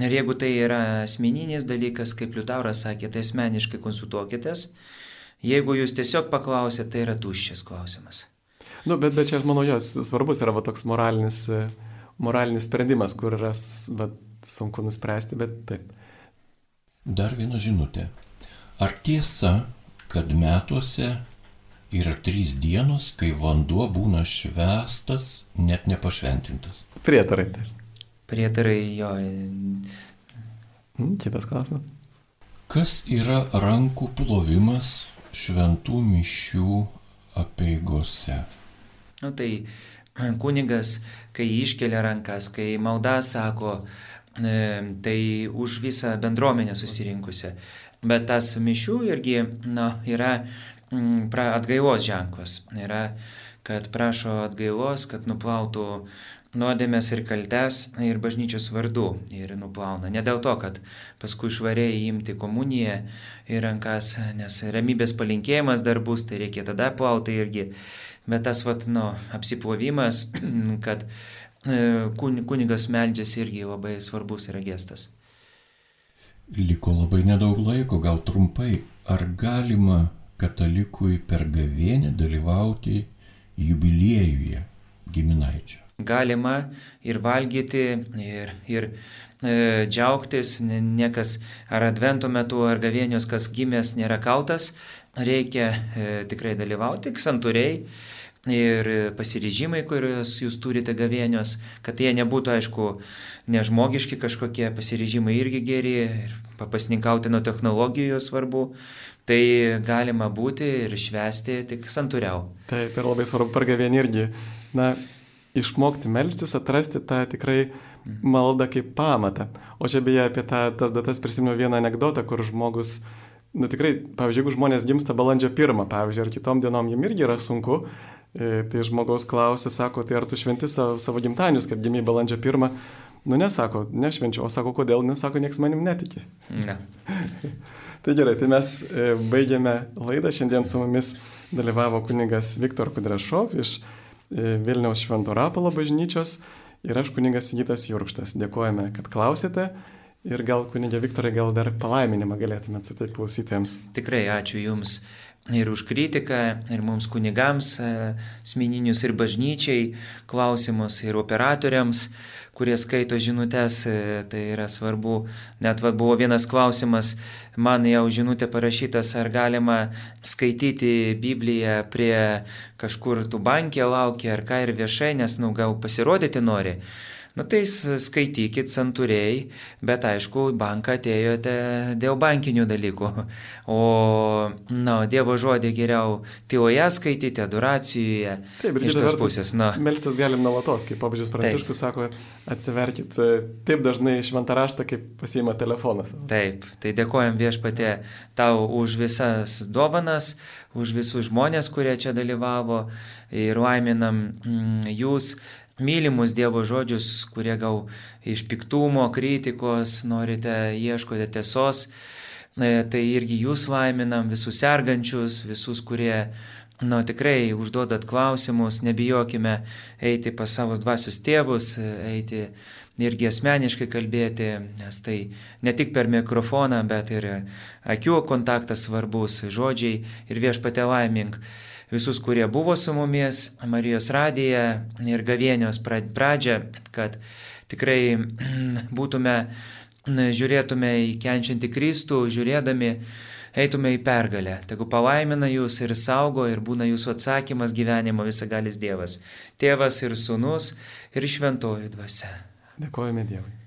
Ir jeigu tai yra asmeninis dalykas, kaip Liutauras sakė, tai asmeniškai konsultuokitės. Jeigu jūs tiesiog paklausėte, tai yra tuščias klausimas. Nu, bet, bet čia, aš manau, jos svarbus yra va, toks moralinis, e, moralinis sprendimas, kur yra va, sunku nuspręsti, bet taip. Dar viena žinutė. Ar tiesa, kad metuose yra trys dienos, kai vanduo būna švestas, net nepašventintas? Prietarai. Tai. Prietarai jo. Hmm, kitas klausimas. Kas yra rankų plovimas šventų mišių apieigose? Nu, tai kunigas, kai iškelia rankas, kai malda sako, e, tai už visą bendruomenę susirinkusią. Bet tas mišių irgi na, yra mm, atgaivos ženklas. Yra, kad prašo atgaivos, kad nuplautų nuodėmės ir kaltes ir bažnyčios vardu ir nuplauna. Ne dėl to, kad paskui švariai imti komuniją į rankas, nes ramybės palinkėjimas dar bus, tai reikia tada plauti irgi. Bet tas, vat, nu, apsiplovimas, kad e, kun- kunigas meldžiasi irgi labai svarbus yra gestas. Liko labai nedaug laiko, gal trumpai. Ar galima katalikui per gavienę dalyvauti jubiliejuje giminaičio? Galima ir valgyti, ir, ir e, džiaugtis, niekas ar advento metu, ar gavėnios, kas gimęs, nėra kaltas, reikia e, tikrai dalyvauti, tik santūriai. Ir pasiryžimai, kuriuos jūs turite gavėnios, kad jie nebūtų, aišku, nežmogiški kažkokie pasiryžimai irgi geri, ir papasninkauti nuo technologijų svarbu, tai galima būti ir švesti tik santūriau. Taip, ir labai svarbu per gavienį irgi, na, išmokti melstis, atrasti tą tikrai maldą kaip pamatą. O čia beje apie tą, tas datas prisimenu vieną anegdotą, kur žmogus, nu tikrai, pavyzdžiui, jeigu žmonės gimsta balandžio pirmą, pavyzdžiui, ar kitom dienom jiem irgi yra sunku, e, tai žmogaus klausia, sako, tai ar tu šventi savo, savo gimtanius, kad gimiai balandžio pirmą? Nu nesako, nešvenčiu, o sako, kodėl, nesako, nieks manim netiki. Ne. Tai gerai, tai mes e, baigėme laidą. Šiandien su mumis dalyvavo kuningas Viktor Kudrašov iš e, Vilniaus Švento Rapalo bažnyčios ir aš kuningas Gytas Jurkštas. Dėkojame, kad klausėte ir gal kunigė Viktorai, gal dar palaiminimą galėtumėte suteikti klausytėjams. Tikrai ačiū Jums ir už kritiką, ir mums kunigams, e, asmeninius ir bažnyčiai klausimus, ir operatoriams, kurie skaito žinutės, e, tai yra svarbu. Net va, buvo vienas klausimas, man jau žinutė parašytas, ar galima skaityti Bibliją prie kažkur tu bankė laukia, ar ką ir viešai, nes, nu, gal pasirodyti nori. Nu tai skaitykit santūriai, bet aišku, banką atėjote dėl bankinių dalykų. O, na, Dievo žodį geriau tyloje skaityti, adoracijoje. Taip, ir iš tos pusės. Na, Melstis galim nuolatos, kaip popiežius Pranciškus sako, atsiverkit e, taip dažnai šventą raštą, kaip pasiima telefonas. Taip, tai dėkojam viešpatė tau už visas dovanas, už visus žmonės, kurie čia dalyvavo ir laiminam mm, jūs mylimus Dievo žodžius, kurie gal iš piktumo, kritikos norite, ieškote tiesos. E, Tai irgi jūs laiminam, visus sergančius, visus, kurie Nu, tikrai užduodat klausimus, nebijokime eiti pas savo dvasios tėvus, eiti irgi asmeniškai kalbėti, nes tai ne tik per mikrofoną, bet ir akių kontaktas svarbus, žodžiai ir viešpatė laimink visus, kurie buvo su mumis Marijos radiją ir gavėnios pra- pradžią, kad tikrai būtume, žiūrėtume į kenčiantį Kristų, žiūrėdami eitume į pergalę. Tegu palaimina jūs ir saugo ir būna jūsų atsakymas gyvenimo visagalis Dievas. Tėvas ir Sūnus ir Šventoji Dvasia. Dėkojame Dievui.